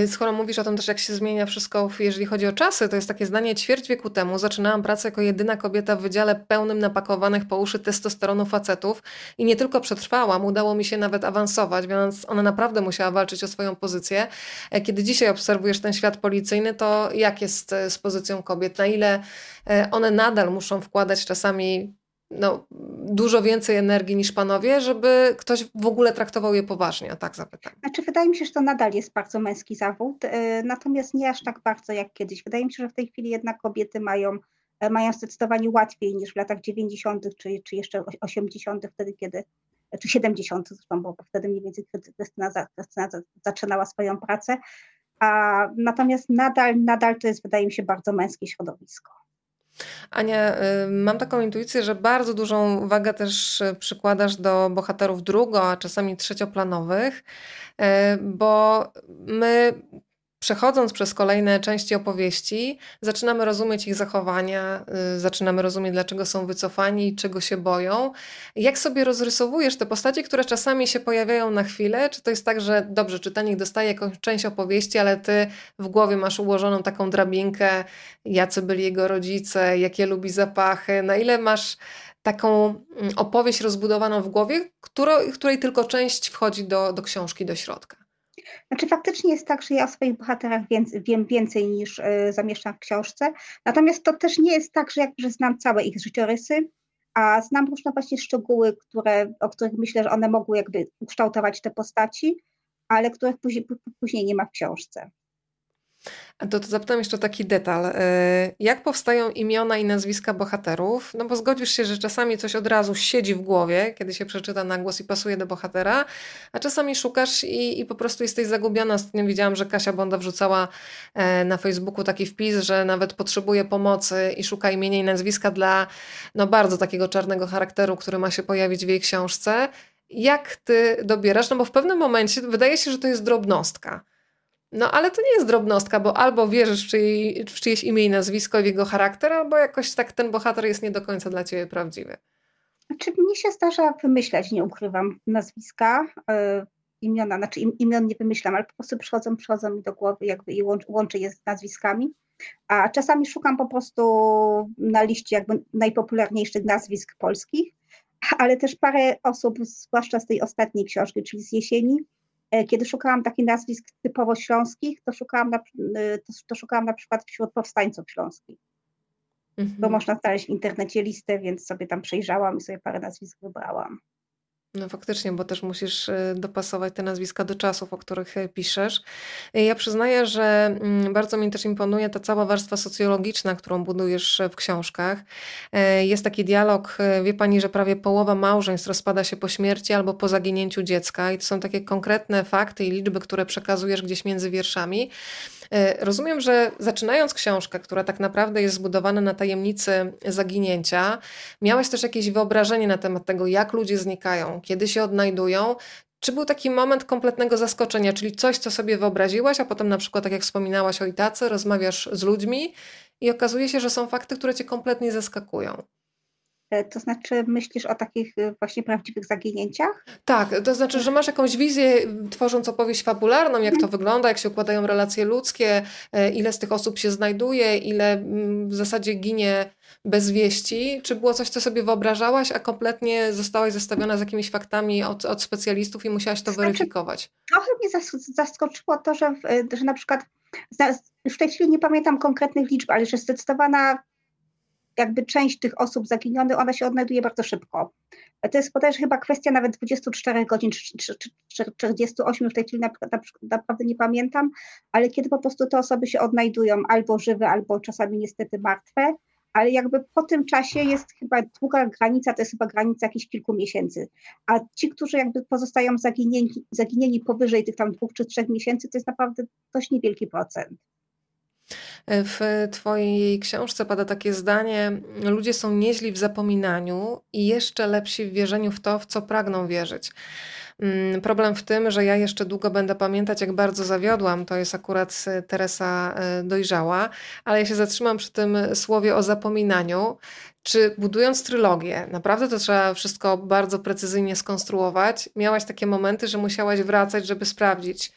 Yy, skoro mówisz o tym też, jak się zmienia wszystko, jeżeli chodzi o czasy, to jest takie zdanie ćwierć wieku temu. Zaczynałam pracę jako jedyna kobieta w wydziale pełnym napakowanych po uszy testosteronu facetów i nie tylko przetrwałam, udało mi się nawet awansować, więc ona naprawdę musiała walczyć o swoją pozycję. E, kiedy dzisiaj obserwujesz ten świat policyjny, to jak jest e, z pozycją kobiet? Na ile e, one nadal muszą wkładać czasami no, dużo więcej energii niż panowie, żeby ktoś w ogóle traktował je poważnie, tak zapytam. Znaczy, wydaje mi się, że to nadal jest bardzo męski zawód, e, natomiast nie aż tak bardzo jak kiedyś. Wydaje mi się, że w tej chwili jednak kobiety mają, e, mają zdecydowanie łatwiej niż w latach 90. czy, czy jeszcze 80., wtedy kiedy, czy 70. zresztą, bo wtedy mniej więcej Krystyna, Krystyna zaczynała swoją pracę. A natomiast nadal, nadal to jest, wydaje mi się, bardzo męskie środowisko. Ania, y, mam taką intuicję, że bardzo dużą wagę też przykładasz do bohaterów drugo, a czasami trzecioplanowych, y, bo my przechodząc przez kolejne części opowieści, zaczynamy rozumieć ich zachowania, y, zaczynamy rozumieć, dlaczego są wycofani czego się boją. Jak sobie rozrysowujesz te postacie, które czasami się pojawiają na chwilę? Czy to jest tak, że dobrze, czytelnik dostaje jakąś część opowieści, ale ty w głowie masz ułożoną taką drabinkę, jacy byli jego rodzice, jakie lubi zapachy, na ile masz taką mm, opowieść rozbudowaną w głowie, której tylko część wchodzi do, do książki, do środka? Znaczy faktycznie jest tak, że ja o swoich bohaterach wiem więcej niż y, zamieszczam w książce, natomiast to też nie jest tak, że jakże znam całe ich życiorysy, a znam różne właśnie szczegóły, które, o których myślę, że one mogły jakby ukształtować te postaci, ale których później, później nie ma w książce. To, to zapytam jeszcze o taki detal. E, jak powstają imiona i nazwiska bohaterów? No bo zgodzisz się, że czasami coś od razu siedzi w głowie, kiedy się przeczyta na głos i pasuje do bohatera, a czasami szukasz i, i po prostu jesteś zagubiona. Ostatnio widziałam, że Kasia Bonda wrzucała e, na Facebooku taki wpis, że nawet potrzebuje pomocy i szuka imienia i nazwiska dla no bardzo takiego czarnego charakteru, który ma się pojawić w jej książce. Jak ty dobierasz? No bo w pewnym momencie wydaje się, że to jest drobnostka no ale to nie jest drobnostka, bo albo wierzysz w, w czyjeś imię i nazwisko w jego charakter, albo jakoś tak ten bohater jest nie do końca dla ciebie prawdziwy. Znaczy mnie się zdarza wymyślać, nie ukrywam, nazwiska, yy, imiona, znaczy im, imion nie wymyślam, ale po prostu przychodzą, przychodzą mi do głowy jakby i łączy, łączę je z nazwiskami. A czasami szukam po prostu na liście jakby najpopularniejszych nazwisk polskich, ale też parę osób, zwłaszcza z tej ostatniej książki, czyli z jesieni, kiedy szukałam takich nazwisk typowo śląskich, to szukałam na, e, to, to szukałam na przykład wśród powstańców śląskich. Mhm. Bo można znaleźć w internecie listę, więc sobie tam przejrzałam i sobie parę nazwisk wybrałam. No faktycznie, bo też musisz y, dopasować te nazwiska do czasów, o których y, piszesz. Y, ja przyznaję, że mm, bardzo mi też imponuje ta cała warstwa socjologiczna, którą budujesz w książkach. Jest taki dialog, wie pani, że prawie połowa małżeństw rozpada się po śmierci albo po zaginięciu dziecka i to są takie konkretne fakty i liczby, które przekazujesz gdzieś między wierszami. E, rozumiem, że zaczynając książkę, która tak naprawdę jest zbudowana na tajemnicy zaginięcia, miałeś też jakieś wyobrażenie na temat tego, jak ludzie znikają, kiedy się odnajdują. Czy był taki moment kompletnego zaskoczenia, czyli coś, co sobie wyobraziłaś, a potem na przykład, tak jak wspominałaś o Itace, rozmawiasz z ludźmi i okazuje się, że są fakty, które cię kompletnie zaskakują. E, to znaczy, myślisz o takich e, właśnie prawdziwych zaginięciach? Tak, to znaczy, że masz jakąś wizję, tworząc opowieść fabularną, jak to mhm. wygląda, jak się układają relacje ludzkie, e, ile z tych osób się znajduje, ile mm, w zasadzie ginie bez wieści. Czy było coś, co sobie wyobrażałaś, a kompletnie zostałaś zestawiona z jakimiś faktami od, od specjalistów i musiałaś to znaczy, weryfikować? Trochę mnie zaskoczyło to, że, że na przykład już w tej chwili nie pamiętam konkretnych liczb, ale że zdecydowana jakby część tych osób zaginionych, ona się odnajduje bardzo szybko. To jest bodajże chyba kwestia nawet 24 godzin, czy 48 w tej chwili naprawdę nie pamiętam, ale kiedy po prostu te osoby się odnajdują albo żywe, albo czasami niestety martwe, ale jakby po tym czasie jest chyba długa granica, to jest chyba granica jakichś kilku miesięcy. A ci, którzy jakby pozostają zaginieni, zaginieni powyżej tych tam dwóch czy trzech miesięcy, to jest naprawdę dość niewielki procent. W Twojej książce pada takie zdanie: Ludzie są nieźli w zapominaniu i jeszcze lepsi w wierzeniu w to, w co pragną wierzyć. Mm, problem w tym, że ja jeszcze długo będę pamiętać, jak bardzo zawiodłam. To jest akurat e, Teresa e, dojrzała, ale ja się zatrzymam przy tym słowie o zapominaniu. Czy budując trylogię, naprawdę to trzeba wszystko bardzo precyzyjnie skonstruować? Miałaś takie momenty, że musiałaś wracać, żeby sprawdzić,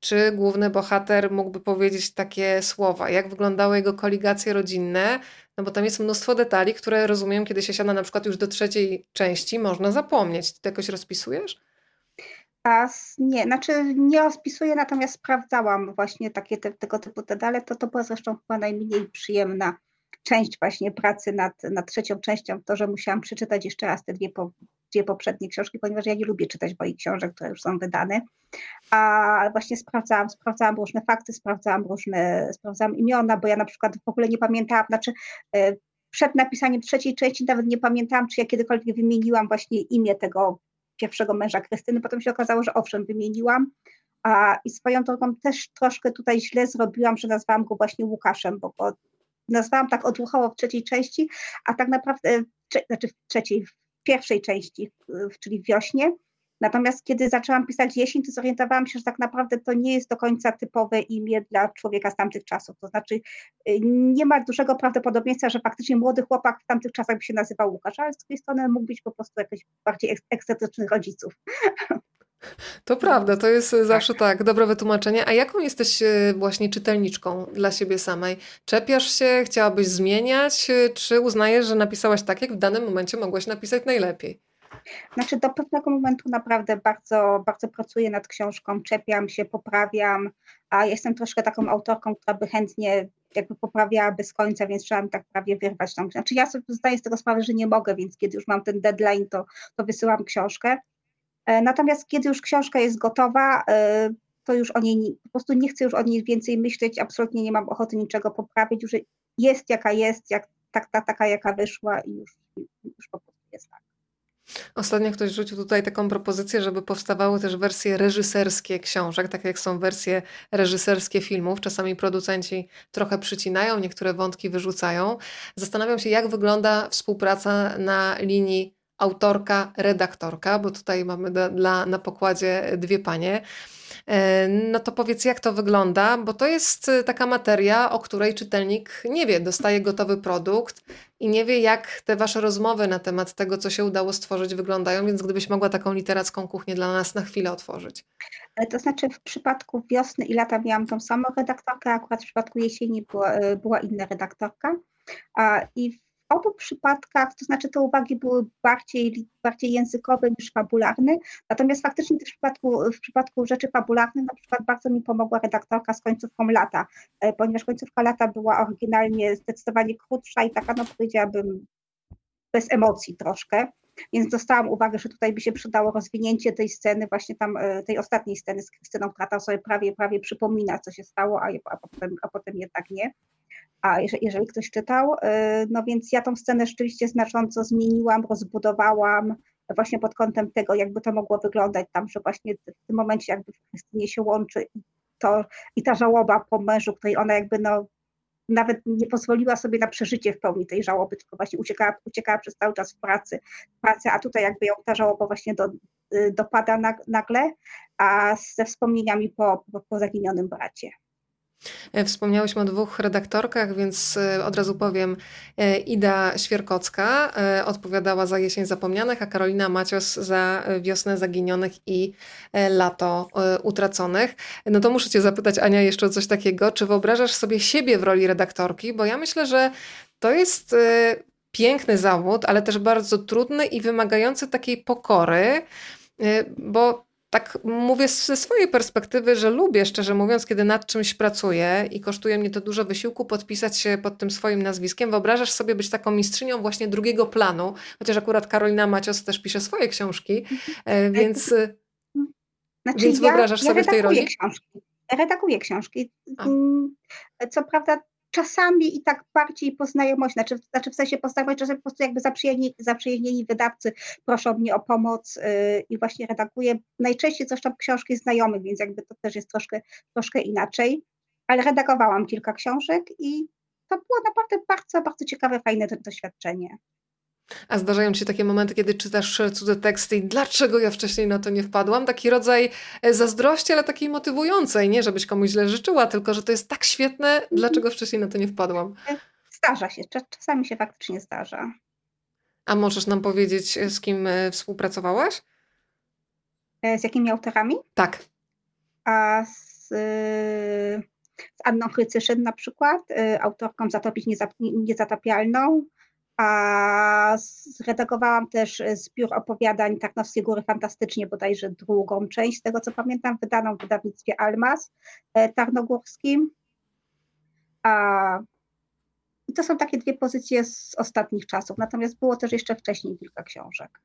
czy główny bohater mógłby powiedzieć takie słowa, jak wyglądały jego koligacje rodzinne, no bo tam jest mnóstwo detali, które rozumiem, kiedy się siada na przykład już do trzeciej części, można zapomnieć. Ty to jakoś rozpisujesz? A nie, znaczy nie rozpisuję, natomiast sprawdzałam właśnie takie te, tego typu detale. To, to była zresztą chyba najmniej przyjemna część właśnie pracy nad, nad trzecią częścią, to, że musiałam przeczytać jeszcze raz te dwie, po, dwie poprzednie książki, ponieważ ja nie lubię czytać moich książek, które już są wydane. A właśnie sprawdzałam, sprawdzałam różne fakty, sprawdzałam różne, sprawdzałam imiona, bo ja na przykład w ogóle nie pamiętałam, znaczy e, przed napisaniem trzeciej części nawet nie pamiętałam, czy ja kiedykolwiek wymieniłam właśnie imię tego pierwszego męża Krystyny. Potem się okazało, że owszem, wymieniłam. A, I swoją drogą też troszkę tutaj źle zrobiłam, że nazwałam go właśnie Łukaszem, bo go nazwałam tak odruchowo w trzeciej części, a tak naprawdę, znaczy w trzeciej, pierwszej części, czyli wiośnie. Natomiast kiedy zaczęłam pisać jesień, to zorientowałam się, że tak naprawdę to nie jest do końca typowe imię dla człowieka z tamtych czasów. To znaczy y, nie ma dużego prawdopodobieństwa, że faktycznie młody chłopak w tamtych czasach by się nazywał Łukasz, ale z drugiej strony mógł być po prostu jakiś bardziej ekscentrycznych rodziców. To prawda, to jest tak. zawsze tak, dobre wytłumaczenie. A jaką jesteś e, właśnie czytelniczką dla siebie samej? Czepiasz się, chciałabyś zmieniać, e, czy uznajesz, że napisałaś tak, jak w danym momencie mogłaś napisać najlepiej? Znaczy do pewnego momentu naprawdę bardzo, bardzo pracuję nad książką, czepiam się, poprawiam, a jestem troszkę taką autorką, która by chętnie jakby poprawiała bez końca, więc trzeba mi tak prawie wyrwać tą książkę. Znaczy ja sobie zdaję z tego sprawę, że nie mogę, więc kiedy już mam ten deadline, to, to wysyłam książkę. E, natomiast kiedy już książka jest gotowa, e, to już o niej po prostu nie chcę już o niej więcej myśleć, absolutnie nie mam ochoty niczego poprawić, już jest jaka jest, jak, tak, ta, taka jaka wyszła i już, już po prostu jest tak. Ostatnio ktoś rzucił tutaj taką propozycję, żeby powstawały też wersje reżyserskie książek, tak jak są wersje reżyserskie filmów. Czasami producenci trochę przycinają, niektóre wątki wyrzucają. Zastanawiam się, jak wygląda współpraca na linii autorka, redaktorka, bo tutaj mamy do, dla, na pokładzie dwie panie. E, no to powiedz, jak to wygląda, bo to jest e, taka materia, o której czytelnik nie wie. Dostaje gotowy produkt i nie wie, jak te wasze rozmowy na temat tego, co się udało stworzyć, wyglądają, więc gdybyś mogła taką literacką kuchnię dla nas na chwilę otworzyć. E, to znaczy, w przypadku wiosny i lata miałam tą samą redaktorkę, akurat w przypadku jesieni była, była inna redaktorka. I obu przypadkach, to znaczy te uwagi były bardziej, bardziej językowe niż fabularne, natomiast faktycznie w przypadku, w przypadku rzeczy fabularnych na przykład bardzo mi pomogła redaktorka z końcówką lata, e, ponieważ końcówka lata była oryginalnie zdecydowanie krótsza i taka, no powiedziałabym, bez emocji troszkę, więc dostałam uwagę, że tutaj by się przydało rozwinięcie tej sceny, właśnie tam e, tej ostatniej sceny z Krystyną, która tam sobie prawie, prawie przypomina, co się stało, a, a, potem, a potem jednak nie. A jeżeli, jeżeli ktoś czytał, y, no więc ja tą scenę rzeczywiście znacząco zmieniłam, rozbudowałam właśnie pod kątem tego, jakby to mogło wyglądać tam, że właśnie w tym momencie jakby w Krystynie się łączy i, to, i ta żałoba po mężu, której ona jakby no nawet nie pozwoliła sobie na przeżycie w pełni tej żałoby, tylko właśnie uciekała, uciekała przez cały czas w pracy, w pracy, a tutaj jakby ją ta żałoba właśnie do, y, dopada nagle, a ze wspomnieniami po, po, po zaginionym bracie. E, wspomniałyśmy o dwóch redaktorkach, więc e, od razu powiem. E, Ida Świerkocka odpowiadała za Jesień Zapomnianych, a Karolina Macios za Wiosnę Zaginionych i Lato Utraconych. No to muszę Cię zapytać, Ania, jeszcze o coś takiego. Czy wyobrażasz sobie siebie w roli redaktorki? Bo ja myślę, że to jest piękny zawód, ale też bardzo trudny i wymagający takiej pokory, bo tak mówię ze swojej perspektywy, że lubię, szczerze mówiąc, kiedy nad czymś pracuję i kosztuje mnie to dużo wysiłku podpisać się pod tym swoim nazwiskiem. Wyobrażasz sobie być taką mistrzynią właśnie drugiego planu, chociaż akurat Karolina Macios też pisze swoje książki, e, więc, e, znaczy, więc wyobrażasz ja, sobie w tej roli? Książki. Ja redaguję książki. A. Mm, co prawda czasami i tak bardziej po znajomości, znaczy, znaczy w sensie po znajomości, czasem po prostu jakby zaprzyjaźnieni wydawcy proszą mnie o pomoc yy, i właśnie redaguję. Najczęściej zresztą książki znajomych, więc jakby to też jest troszkę, troszkę inaczej, ale redagowałam kilka książek i to było naprawdę bardzo, bardzo ciekawe, fajne doświadczenie. A zdarzają ci się takie momenty, kiedy czytasz cudze teksty i dlaczego ja wcześniej na to nie wpadłam? Taki rodzaj e, zazdrości, ale takiej motywującej. Nie, żebyś komuś źle życzyła, tylko że to jest tak świetne, mhm. dlaczego wcześniej na to nie wpadłam? E, zdarza się, czasami się faktycznie zdarza. A możesz nam powiedzieć, e, z kim współpracowałaś? Z jakimi autorami? Tak. A z, z Anną Chrycyszyn na przykład, autorką Zatopić Niezatapialną, a zredagowałam też zbiór opowiadań Tarnowskie Góry Fantastycznie, bodajże drugą część, z tego co pamiętam, wydaną w wydawnictwie Almas e, Tarnogórskim. A i to są takie dwie pozycje z ostatnich czasów, natomiast było też jeszcze wcześniej kilka książek.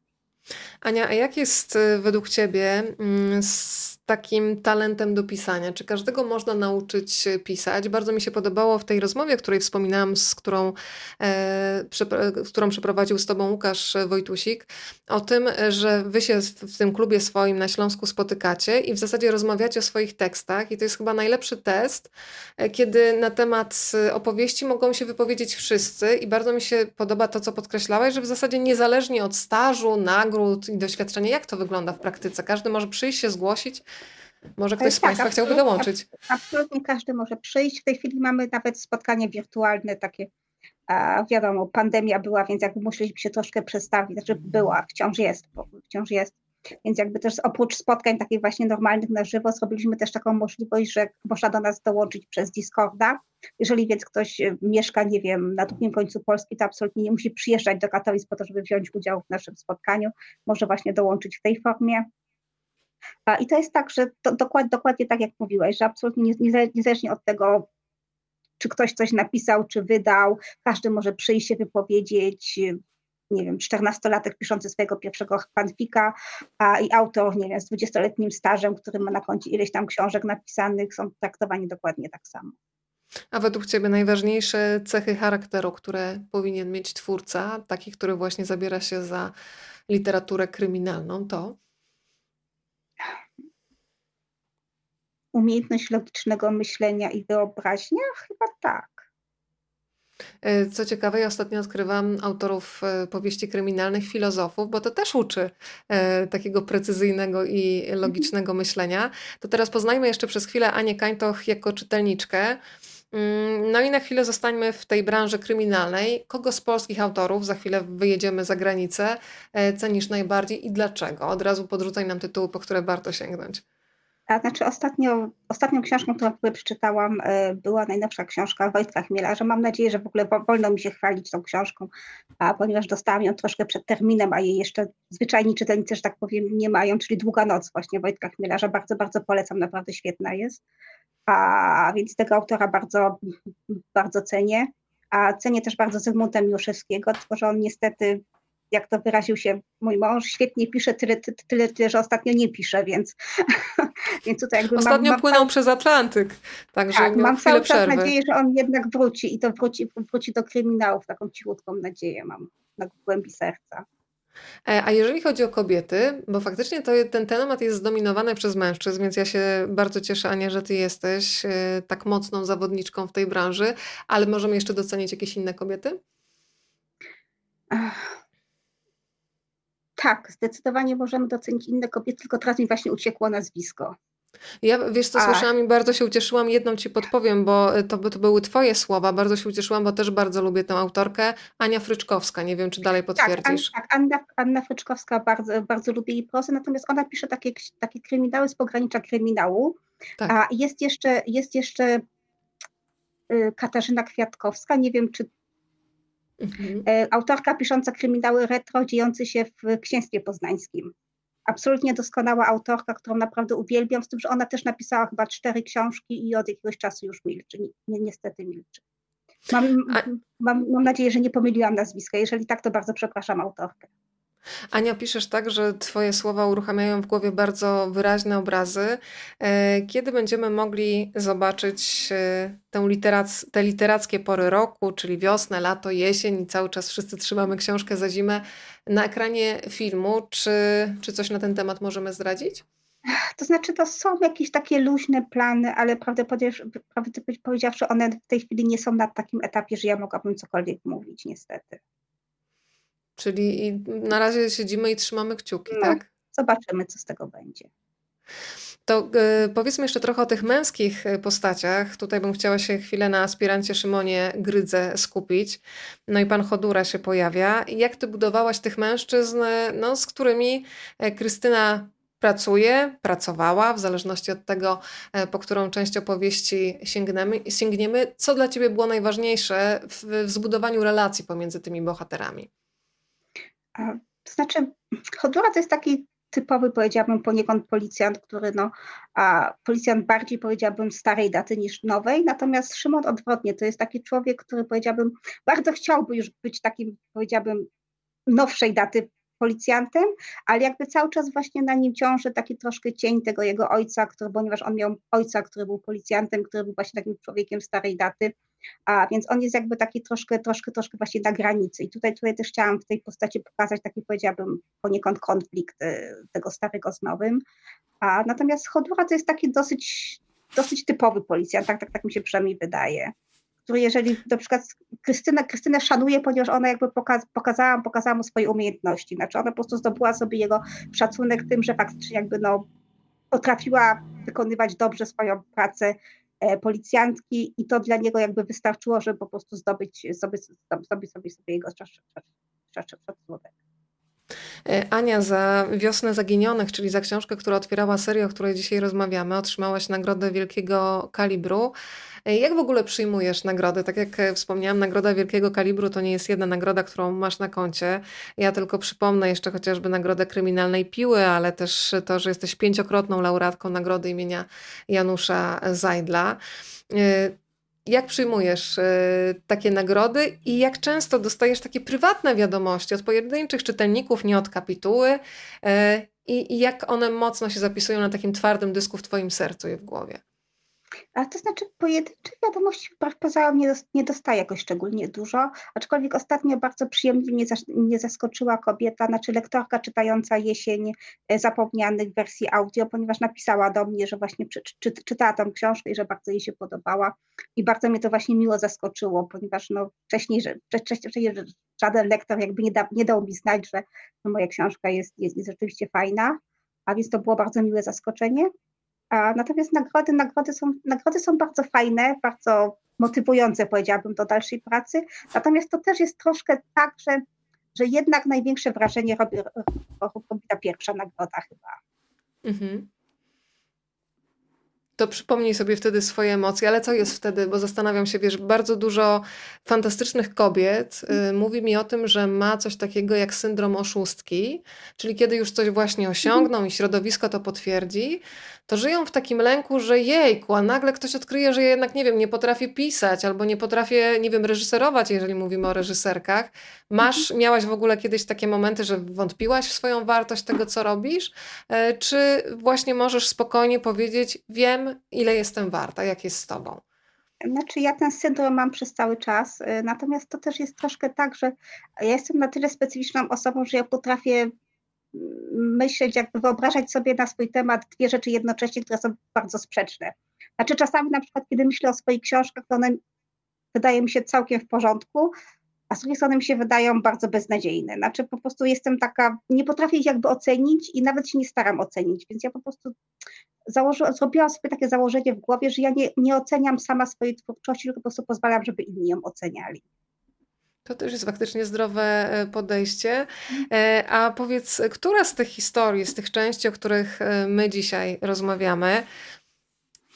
Ania, a jak jest y, według Ciebie mm, z takim talentem do pisania? Czy każdego można nauczyć pisać? Bardzo mi się podobało w tej rozmowie, której wspominałam, z którą, e, którą przeprowadził z Tobą Łukasz Wojtusik, o tym, że Wy się w tym klubie swoim na Śląsku spotykacie i w zasadzie rozmawiacie o swoich tekstach i to jest chyba najlepszy test, e, kiedy na temat opowieści mogą się wypowiedzieć wszyscy i bardzo mi się podoba to, co podkreślałeś, że w zasadzie niezależnie od stażu, nagród, i doświadczenie. Jak to wygląda w praktyce? Każdy może przyjść się zgłosić? Może ktoś z tak, Państwa chciałby dołączyć? Absolutnie każdy może przyjść. W tej chwili mamy nawet spotkanie wirtualne, takie a wiadomo, pandemia była, więc jakby musieliśmy się troszkę przestawić, znaczy była, wciąż jest, wciąż jest. Więc jakby też oprócz spotkań takich właśnie normalnych na żywo, zrobiliśmy też taką możliwość, że można do nas dołączyć przez Discorda. Jeżeli więc ktoś e, mieszka, nie wiem, na drugim końcu Polski, to absolutnie nie musi przyjeżdżać do Katowic po to, żeby wziąć udział w naszym spotkaniu. Może właśnie dołączyć w tej formie. I to jest tak, że to dokładnie, dokładnie tak jak mówiłeś, że absolutnie niezależnie od tego, czy ktoś coś napisał, czy wydał, każdy może przyjść się wypowiedzieć, nie wiem, 14-latek piszący swojego pierwszego fanfika a i autor, nie wiem, z 20-letnim stażem, który ma na koncie ileś tam książek napisanych, są traktowani dokładnie tak samo. A według Ciebie najważniejsze cechy charakteru, które powinien mieć twórca, taki, który właśnie zabiera się za literaturę kryminalną, to? Umiejętność logicznego myślenia i wyobraźnia? Chyba tak. E, co ciekawe, ja ostatnio odkrywam autorów e, powieści kryminalnych, filozofów, bo to też uczy e, takiego precyzyjnego i mhm. logicznego myślenia. To teraz poznajmy jeszcze przez chwilę Anię Kańtoch jako czytelniczkę. Mm, no i na chwilę zostańmy w tej branży kryminalnej. Kogo z polskich autorów, za chwilę wyjedziemy za granicę, cenisz najbardziej i dlaczego? Od razu podrzucaj nam tytuły, po które warto sięgnąć. A znaczy ostatnio, ostatnią książką, którą przeczytałam, e, była najnowsza książka Wojtka Chmielarza. Mam nadzieję, że w ogóle wolno mi się chwalić tą książką, a ponieważ dostałam ją troszkę przed terminem, a jej jeszcze zwyczajni czytelnicy, że tak powiem, nie mają, czyli Długa Noc właśnie Wojtka Chmielarza. Bardzo, bardzo polecam, naprawdę świetna jest. A więc tego autora bardzo, bardzo cenię. A cenię też bardzo Zygmunta Miłoszewskiego, tylko że on niestety jak to wyraził się mój mąż, świetnie pisze, tyle, tyle, tyle że ostatnio nie pisze, więc, więc tutaj jakby Ostatnio mam, płynął mam, przez Atlantyk, także tak, mam cały czas przerwy. nadzieję, że on jednak wróci i to wróci, wróci do kryminałów, taką cichutką nadzieję mam na głębi serca. E, a jeżeli chodzi o kobiety, bo faktycznie to, ten temat jest zdominowany przez mężczyzn, więc ja się bardzo cieszę, Ania, że ty jesteś e, tak mocną zawodniczką w tej branży, ale możemy jeszcze docenić jakieś inne kobiety? Tak, zdecydowanie możemy docenić inne kobiety, tylko teraz mi właśnie uciekło nazwisko. Ja wiesz co, słyszałam i bardzo się ucieszyłam, jedną ci podpowiem, bo to, to były twoje słowa, bardzo się ucieszyłam, bo też bardzo lubię tę autorkę, Ania Fryczkowska, nie wiem czy dalej Tak, potwierdzisz. tak, Anna, Anna Fryczkowska bardzo, bardzo lubię jej prozę, natomiast ona pisze takie, takie kryminały z pogranicza kryminału, Tak. a jest jeszcze, jest jeszcze y, Katarzyna Kwiatkowska, nie wiem czy Mhm. e, autorka pisząca kryminały retro dziejące się w Księstwie Poznańskim. Absolutnie doskonała autorka, którą naprawdę uwielbiam, z tym, że ona też napisała chyba cztery książki i od jakiegoś czasu już milczy, ni, niestety milczy. Mam, A- mam, mam nadzieję, że nie pomyliłam nazwiska. Jeżeli tak, to bardzo przepraszam autorkę. Ania, piszesz tak, że Twoje słowa uruchamiają w głowie bardzo wyraźne obrazy. E, Kiedy będziemy mogli zobaczyć e, tę literac- te literackie pory roku, czyli wiosnę, lato, jesień i cały czas wszyscy trzymamy książkę za zimę na ekranie filmu? Czy, czy coś na ten temat możemy zdradzić? To znaczy, to są jakieś takie luźne plany, ale prawdę, powiedziawszy, one w tej chwili nie są na takim etapie, że ja mogłabym cokolwiek mówić, niestety. Czyli na razie siedzimy i trzymamy kciuki, No. tak? Zobaczymy, co z tego będzie. To e, powiedzmy jeszcze trochę o tych męskich e, postaciach. Tutaj bym chciała się chwilę na aspirancie Szymonie Grydze skupić. No i pan Chodura się pojawia. Jak ty budowałaś tych mężczyzn, no, z którymi e, Krystyna pracuje, pracowała, w zależności od tego, e, po którą część opowieści sięgniemy, sięgniemy. Co dla ciebie było najważniejsze w, w zbudowaniu relacji pomiędzy tymi bohaterami? To znaczy, Hodura to jest taki typowy, powiedziałabym, poniekąd policjant, który, no, a policjant bardziej, powiedziałabym, starej daty niż nowej, natomiast Szymon odwrotnie, to jest taki człowiek, który, powiedziałabym, bardzo chciałby już być takim, powiedziałabym, nowszej daty policjantem, ale jakby cały czas właśnie na nim ciąży taki troszkę cień tego jego ojca, który, ponieważ on miał ojca, który był policjantem, który był właśnie takim człowiekiem starej daty, a więc on jest jakby taki troszkę, troszkę, troszkę właśnie na granicy. I tutaj, tutaj też chciałam w tej postaci pokazać taki, powiedziałabym, poniekąd konflikt y, tego starego z nowym. A natomiast Chodura to jest taki dosyć, dosyć typowy policjant, tak, tak, tak mi się przynajmniej wydaje. Który jeżeli na przykład Krystynę, Krystynę szanuje, ponieważ ona jakby pokaz, pokazała, pokazała mu swoje umiejętności. Znaczy ona po prostu zdobyła sobie jego szacunek tym, że faktycznie jakby no potrafiła wykonywać dobrze swoją pracę e, policjantki i to dla niego jakby wystarczyło, żeby po prostu zdobyć, zdobyć, zdobyć sobie, sobie jego szac- szac- szacunek. E, Ania, za Wiosnę Zaginionych, czyli za książkę, która otwierała serię, o której dzisiaj rozmawiamy, otrzymałaś nagrodę wielkiego kalibru. E, Jak w ogóle przyjmujesz nagrody? Tak jak e, wspomniałam, nagroda wielkiego kalibru to nie jest jedna nagroda, którą masz na koncie. Ja tylko przypomnę jeszcze chociażby nagrodę kryminalnej piły, ale też to, że jesteś pięciokrotną laureatką nagrody imienia Janusza Zajdla. Jak przyjmujesz e, takie nagrody i jak często dostajesz takie prywatne wiadomości od pojedynczych czytelników, nie od kapituły, e, i, i jak one mocno się zapisują na takim twardym dysku w Twoim sercu i w głowie? To znaczy pojedyncze wiadomości wbrew pozorom nie, dos- nie dostaję jakoś szczególnie dużo, aczkolwiek ostatnio bardzo przyjemnie mnie, zas- mnie zaskoczyła kobieta, znaczy lektorka czytająca jesień e, zapomnianych wersji audio, ponieważ napisała do mnie, że właśnie czy, czy, czytała tą książkę i że bardzo jej się podobała i bardzo mnie to właśnie miło zaskoczyło, ponieważ no wcześniej, że, wcześniej, żaden lektor jakby nie, da, nie dał mi znać, że no, moja książka jest, jest, jest rzeczywiście fajna, a więc to było bardzo miłe zaskoczenie. Natomiast nagrody, nagrody, są, nagrody są bardzo fajne, bardzo motywujące, powiedziałabym, do dalszej pracy. Natomiast to też jest troszkę tak, że, że jednak największe wrażenie robi, robi ta pierwsza nagroda chyba. Mhm. To przypomnij sobie wtedy swoje emocje, ale co jest wtedy? Bo zastanawiam się, wiesz, bardzo dużo fantastycznych kobiet y, mówi mi o tym, że ma coś takiego jak syndrom oszustki, czyli kiedy już coś właśnie osiągną i środowisko to potwierdzi, to żyją w takim lęku, że jejku, a nagle ktoś odkryje, że ja jednak, nie wiem, nie potrafię pisać albo nie potrafię, nie wiem, reżyserować, jeżeli mówimy o reżyserkach. Masz, miałaś w ogóle kiedyś takie momenty, że wątpiłaś w swoją wartość tego, co robisz? E, Czy właśnie możesz spokojnie powiedzieć, wiem, ile jestem warta, jak jest z tobą? Znaczy, ja ten syndrom mam przez cały czas, y, natomiast to też jest troszkę tak, że ja jestem na tyle specyficzną osobą, że ja potrafię myśleć, jakby wyobrażać sobie na swój temat dwie rzeczy jednocześnie, które są bardzo sprzeczne. Znaczy, czasami na przykład, kiedy myślę o swoich książkach, to one wydają mi się całkiem w porządku, a z drugiej strony mi się wydają bardzo beznadziejne. Znaczy, po prostu jestem taka, nie potrafię ich jakby ocenić i nawet się nie staram ocenić, więc ja po prostu założy, zrobiłam sobie takie założenie w głowie, że ja nie, nie oceniam sama swojej twórczości, tylko po prostu pozwalam, żeby inni ją oceniali. To też jest faktycznie zdrowe e, podejście. E, a powiedz, która z tych historii, z tych części, o których e, my dzisiaj rozmawiamy,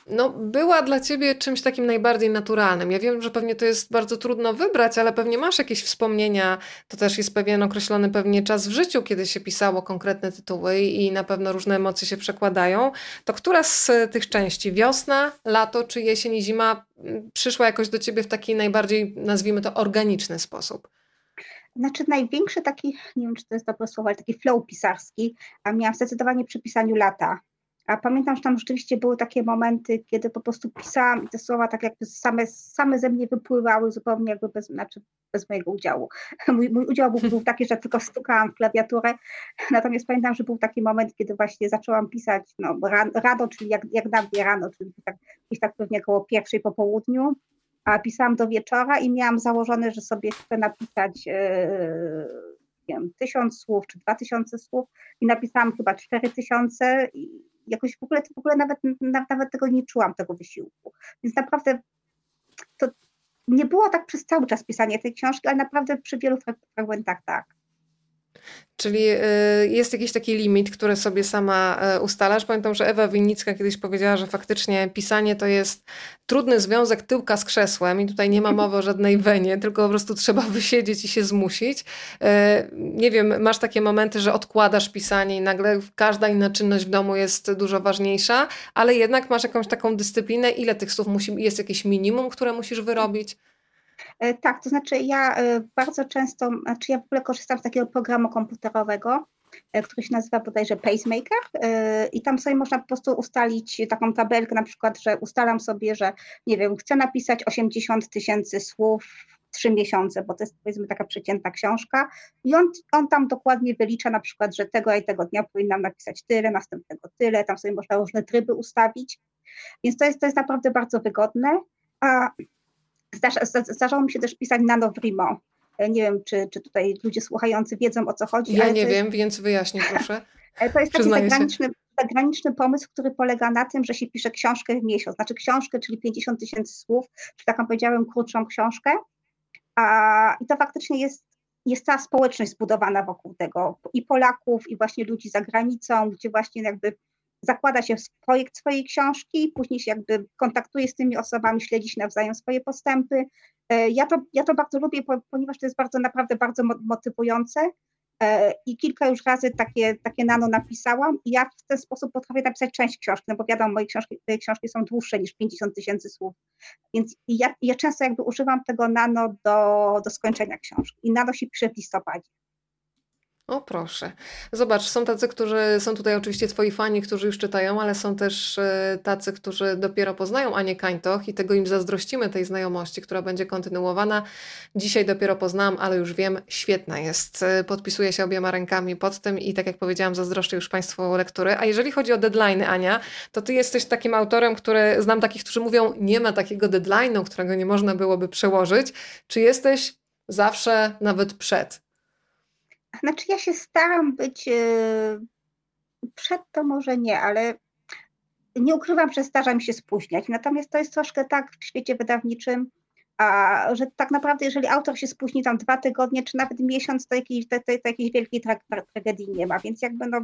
no, była dla ciebie czymś takim najbardziej naturalnym. Ja wiem, że pewnie to jest bardzo trudno wybrać, ale pewnie masz jakieś wspomnienia. To też jest pewien określony pewnie czas w życiu, kiedy się pisało konkretne tytuły i na pewno różne emocje się przekładają. To która z tych części, wiosna, lato czy jesień i zima, przyszła jakoś do ciebie w taki najbardziej, nazwijmy to, organiczny sposób? Znaczy największy taki, nie wiem czy to jest dobre słowo, ale taki flow pisarski, a miałam zdecydowanie przy pisaniu lata a pamiętam, że tam rzeczywiście były takie momenty, kiedy po prostu pisałam i te słowa tak jakby same, same ze mnie wypływały zupełnie jakby bez, znaczy bez mojego udziału. Mój, mój udział był, był taki, że tylko stukałam w klawiaturę, natomiast pamiętam, że był taki moment, kiedy właśnie zaczęłam pisać no, rano, czyli jak, jak na mnie rano, czyli tak, gdzieś tak pewnie około pierwszej po południu, a pisałam do wieczora i miałam założone, że sobie chcę napisać yy, nie wiem, tysiąc słów czy dwa tysiące słów. I napisałam chyba cztery tysiące i jakoś w ogóle, w ogóle nawet, nawet tego nie czułam, tego wysiłku. Więc naprawdę to nie było tak przez cały czas pisanie tej książki, ale naprawdę przy wielu fragmentach tak. Czyli y, jest jakiś taki limit, który sobie sama e, ustalasz. Pamiętam, że Ewa Winnicka kiedyś powiedziała, że faktycznie pisanie to jest trudny związek tyłka z krzesłem i tutaj nie ma mowy o żadnej wenie, tylko po prostu trzeba wysiedzieć i się zmusić. E, nie wiem, masz takie momenty, że odkładasz pisanie i nagle każda inna czynność w domu jest dużo ważniejsza, ale jednak masz jakąś taką dyscyplinę, ile tych słów musi, jest jakieś minimum, które musisz wyrobić? E, tak, to znaczy ja e, bardzo często, znaczy ja w ogóle korzystam z takiego programu komputerowego, e, który się nazywa bodajże Pacemaker i tam sobie można po prostu ustalić taką tabelkę, na przykład, że ustalam sobie, że nie wiem, chcę napisać 80 tysięcy słów trzy miesiące, bo to jest powiedzmy taka przeciętna książka i on, on tam dokładnie wylicza na przykład, że tego i tego dnia powinnam napisać tyle, następnego tyle, tam sobie można różne tryby ustawić, więc to jest, to jest naprawdę bardzo wygodne, a Zdarza, zdarzało mi się też pisać nano Vrimo. E, nie wiem, czy, czy tutaj ludzie słuchający wiedzą o co chodzi. Ja nie wiem, jest, więc wyjaśnij proszę. E, to jest taki zagraniczny, zagraniczny pomysł, który polega na tym, że się pisze książkę w miesiąc. Znaczy książkę, czyli 50 tysięcy słów, czy taką powiedziałem krótszą książkę. A, I to faktycznie jest, jest cała społeczność zbudowana wokół tego. I Polaków, i właśnie ludzi za granicą, gdzie właśnie jakby zakłada się projekt swojej książki, później się jakby kontaktuje z tymi osobami, śledzi się nawzajem swoje postępy. E, ja to, ja to bardzo lubię, ponieważ to jest bardzo, naprawdę bardzo motywujące e, i kilka już razy takie, takie nano napisałam i ja w ten sposób potrafię napisać część książki, no bo wiadomo, moje książki, książki są dłuższe niż 50 tysięcy słów, więc ja, ja często jakby używam tego nano do, do skończenia książki i nano się pisze w listopadzie. O proszę. Zobacz, są tacy, którzy są tutaj oczywiście twoi fani, którzy już czytają, ale są też e, tacy, którzy dopiero poznają Anię Kańtoch i tego im zazdrościmy, tej znajomości, która będzie kontynuowana. Dzisiaj dopiero poznałam, ale już wiem, świetna jest. E, podpisuję się obiema rękami pod tym i tak jak powiedziałam, zazdroszczę już Państwu lektury. A jeżeli chodzi o deadline, Ania, to ty jesteś takim autorem, który znam takich, którzy mówią, nie ma takiego deadline'u, którego nie można byłoby przełożyć. Czy jesteś zawsze nawet przed? Znaczy ja się staram być e, przed to może nie, ale nie ukrywam, że zdarza mi się spóźniać. Natomiast to jest troszkę tak w świecie wydawniczym, a, że tak naprawdę jeżeli autor się spóźni tam dwa tygodnie, czy nawet miesiąc, to jakiejś, to, to, to jakiejś wielkiej tra tragedii nie ma. Więc jakby no,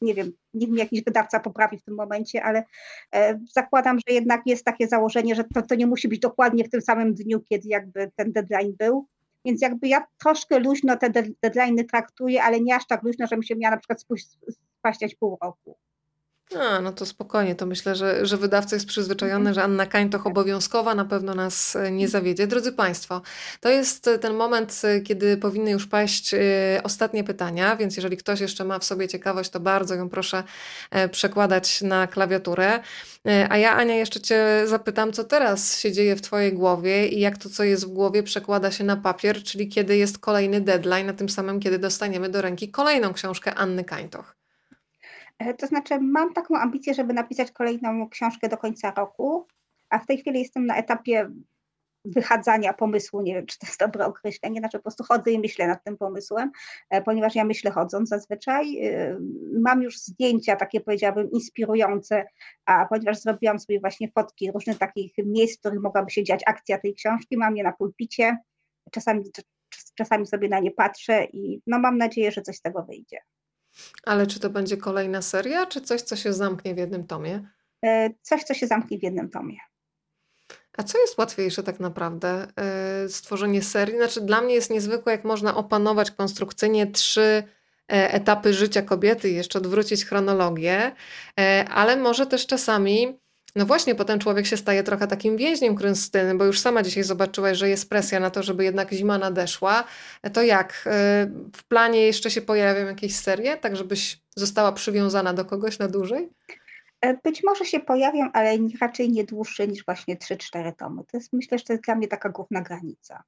nie wiem, niech mi jakiś wydawca poprawi w tym momencie, ale e, zakładam, że jednak jest takie założenie, że to, to nie musi być dokładnie w tym samym dniu, kiedy jakby ten deadline był. Więc jakby ja troszkę luźno te deadline'y traktuję, ale nie aż tak luźno, żebym się miała na przykład spaściać pół roku. A, no to spokojnie, to myślę, że, że wydawca jest przyzwyczajony, że Anna Kańtoch obowiązkowa na pewno nas e, nie zawiedzie. Drodzy Państwo, to jest e, ten moment, e, kiedy powinny już paść ostatnie pytania, więc jeżeli ktoś jeszcze ma w sobie ciekawość, to bardzo ją proszę przekładać na klawiaturę. A ja, Ania, jeszcze Cię zapytam, co teraz się dzieje w Twojej głowie i jak to, co jest w głowie, przekłada się na papier, czyli kiedy jest kolejny deadline, na tym samym, kiedy dostaniemy do ręki kolejną książkę Anny Kańtoch. E, to znaczy, mam taką ambicję, żeby napisać kolejną książkę do końca roku, a w tej chwili jestem na etapie wychadzania pomysłu, nie wiem, czy to jest dobre określenie, znaczy po prostu chodzę i myślę nad tym pomysłem, e, ponieważ ja myślę chodząc zazwyczaj. E, mam już zdjęcia takie, powiedziałabym, inspirujące, a ponieważ zrobiłam sobie właśnie fotki różnych takich miejsc, w których mogłaby się dziać akcja tej książki, mam je na pulpicie, czasami, czasami sobie na nie patrzę i no mam nadzieję, że coś z tego wyjdzie. Ale czy to będzie kolejna seria, czy coś, co się zamknie w jednym tomie? E, coś, co się zamknie w jednym tomie. A co jest łatwiejsze tak naprawdę? E, stworzenie serii? Znaczy, dla mnie jest niezwykłe, jak można opanować konstrukcyjnie trzy e, etapy życia kobiety i jeszcze odwrócić chronologię, ale może też czasami. No właśnie, potem człowiek się staje trochę takim więźniem krystylnym, bo już sama dzisiaj zobaczyłaś, że jest presja na to, żeby jednak zima nadeszła. To jak? W planie jeszcze się pojawią jakieś serie, tak żebyś została przywiązana do kogoś na dłużej? E, być może się pojawią, ale raczej nie dłuższe niż właśnie 3-4 tomy. To jest, myślę, że to jest dla mnie taka główna granica.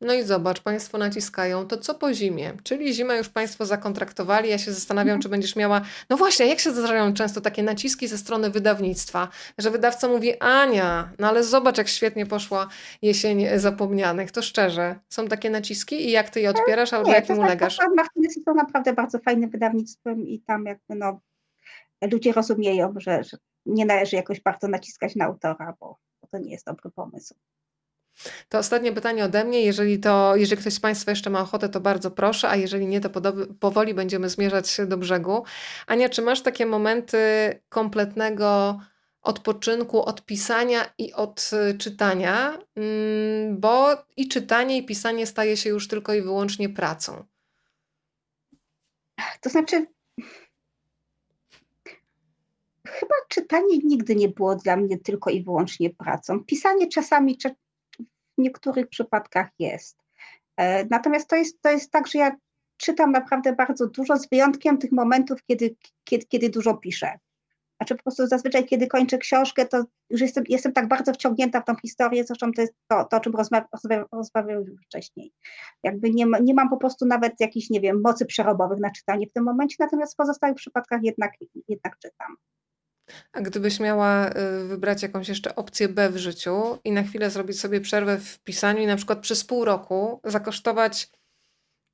No i zobacz, Państwo naciskają, to co po zimie? Czyli zimę już Państwo zakontraktowali. Ja się zastanawiam, czy będziesz miała. No właśnie, jak się zdarzają często takie naciski ze strony wydawnictwa, że wydawca mówi: Ania, no ale zobacz, jak świetnie poszła jesień zapomnianych. To szczerze, są takie naciski i jak ty je odpierasz, albo jak im znaczy, ulegasz? Martinez są naprawdę bardzo fajnym wydawnictwem i tam jakby no ludzie rozumieją, że, że nie należy jakoś bardzo naciskać na autora, bo to nie jest dobry pomysł. To ostatnie pytanie ode mnie. Jeżeli, to, jeżeli ktoś z Państwa jeszcze ma ochotę, to bardzo proszę, a jeżeli nie, to powoli będziemy zmierzać do brzegu. Ania, czy masz takie momenty kompletnego odpoczynku od pisania i od y, czytania? Mm, bo i czytanie, i pisanie staje się już tylko i wyłącznie pracą. To znaczy, chyba czytanie nigdy nie było dla mnie tylko i wyłącznie pracą. Pisanie czasami w niektórych przypadkach jest. E, natomiast to jest, to jest tak, że ja czytam naprawdę bardzo dużo, z wyjątkiem tych momentów, kiedy, kiedy, kiedy dużo piszę. Znaczy po prostu zazwyczaj, kiedy kończę książkę, to już jestem, jestem tak bardzo wciągnięta w tą historię, zresztą to jest to, to o czym rozmawiałem wcześniej. Jakby nie, nie mam po prostu nawet jakichś, nie wiem, mocy przerobowych na czytanie w tym momencie, natomiast w pozostałych przypadkach jednak, jednak czytam. A gdybyś miała y, wybrać jakąś jeszcze opcję B w życiu i na chwilę zrobić sobie przerwę w pisaniu i na przykład przez pół roku zakosztować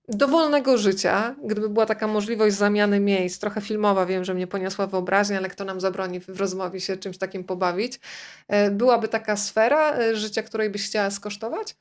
dowolnego życia, gdyby była taka możliwość zamiany miejsc, trochę filmowa, wiem, że mnie poniosła wyobraźnia, ale kto nam zabroni w rozmowie się czymś takim pobawić, y, byłaby taka sfera y, życia, której byś chciała skosztować?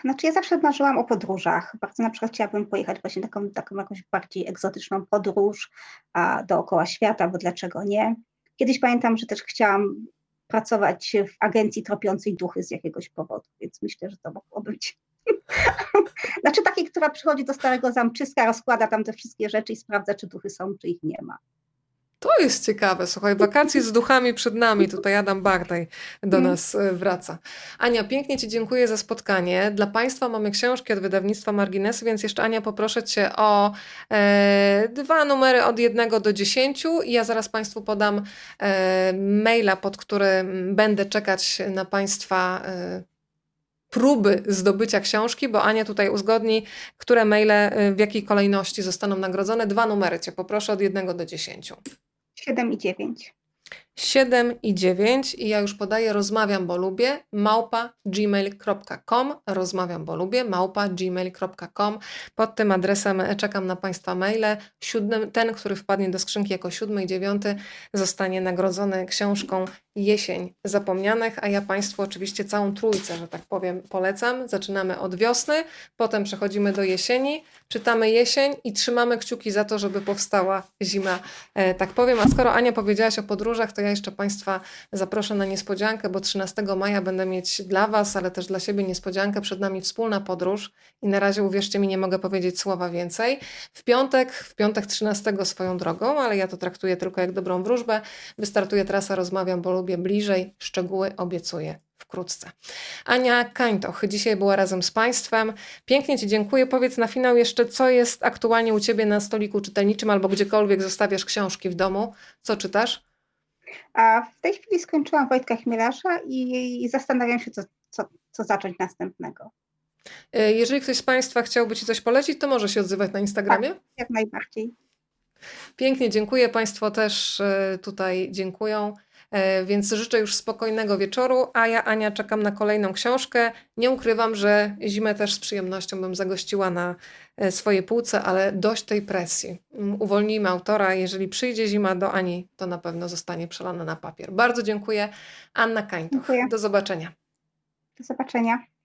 Znaczy ja zawsze marzyłam o podróżach. Bardzo na przykład chciałabym pojechać właśnie taką, taką jakąś bardziej egzotyczną podróż a, dookoła świata, bo dlaczego nie? Kiedyś pamiętam, że też chciałam pracować w agencji tropiącej duchy z jakiegoś powodu, więc myślę, że to mogło być. znaczy takiej, która przychodzi do starego zamczyska, rozkłada tam te wszystkie rzeczy i sprawdza, czy duchy są, czy ich nie ma. To jest ciekawe, słuchaj, wakacje z duchami przed nami. Tutaj Adam Bartaj do mm. nas e, wraca. Ania, pięknie Ci dziękuję za spotkanie. Dla Państwa mamy książki od wydawnictwa Marginesy, więc jeszcze Ania poproszę Cię o e, dwa numery od jednego do dziesięciu i ja zaraz Państwu podam e, maila, pod który będę czekać na Państwa e, próby zdobycia książki, bo Ania tutaj uzgodni, które maile e, w jakiej kolejności zostaną nagrodzone. Dwa numery Cię poproszę od jednego do dziesięciu. 7 i 9. 7 i 9 i ja już podaję rozmawiam, bo lubię małpa gmail.com rozmawiam, bo lubię małpa gmail.com pod tym adresem czekam na Państwa maile. Siódmy, ten, który wpadnie do skrzynki jako siódmy i dziewiąty zostanie nagrodzony książką Jesień Zapomnianych, a ja Państwu oczywiście całą trójcę, że tak powiem, polecam. Zaczynamy od wiosny, potem przechodzimy do jesieni, czytamy jesień i trzymamy kciuki za to, żeby powstała zima, e, tak powiem. A skoro Ania powiedziałaś o podróżach, to ja jeszcze Państwa zaproszę na niespodziankę, bo 13 maja będę mieć dla Was, ale też dla siebie niespodziankę. Przed nami wspólna podróż i na razie uwierzcie mi, nie mogę powiedzieć słowa więcej. W piątek, w piątek 13 swoją drogą, ale ja to traktuję tylko jak dobrą wróżbę. Wystartuje trasa Rozmawiam, bo lubię bliżej. Szczegóły obiecuję wkrótce. Ania Kańtoch dzisiaj była razem z Państwem. Pięknie Ci dziękuję. Powiedz na finał jeszcze, co jest aktualnie u Ciebie na stoliku czytelniczym albo gdziekolwiek zostawiasz książki w domu. Co czytasz? A w tej chwili skończyłam Wojtka Chmielasza i, i zastanawiam się, co, co, co zacząć następnego. E, jeżeli ktoś z Państwa chciałby Ci coś polecić, to może się odzywać na Instagramie? Tak, jak najbardziej. Pięknie, dziękuję. Państwo też e, tutaj dziękują. E, więc życzę już spokojnego wieczoru, a ja, Ania, czekam na kolejną książkę. Nie ukrywam, że zimę też z przyjemnością bym zagościła na e, swoje półce, ale dość tej presji. Mm, uwolnijmy autora. Jeżeli przyjdzie zima do Ani, to na pewno zostanie przelana na papier. Bardzo dziękuję. Anna Kańtoch. Dziękuję. Do zobaczenia. Do zobaczenia.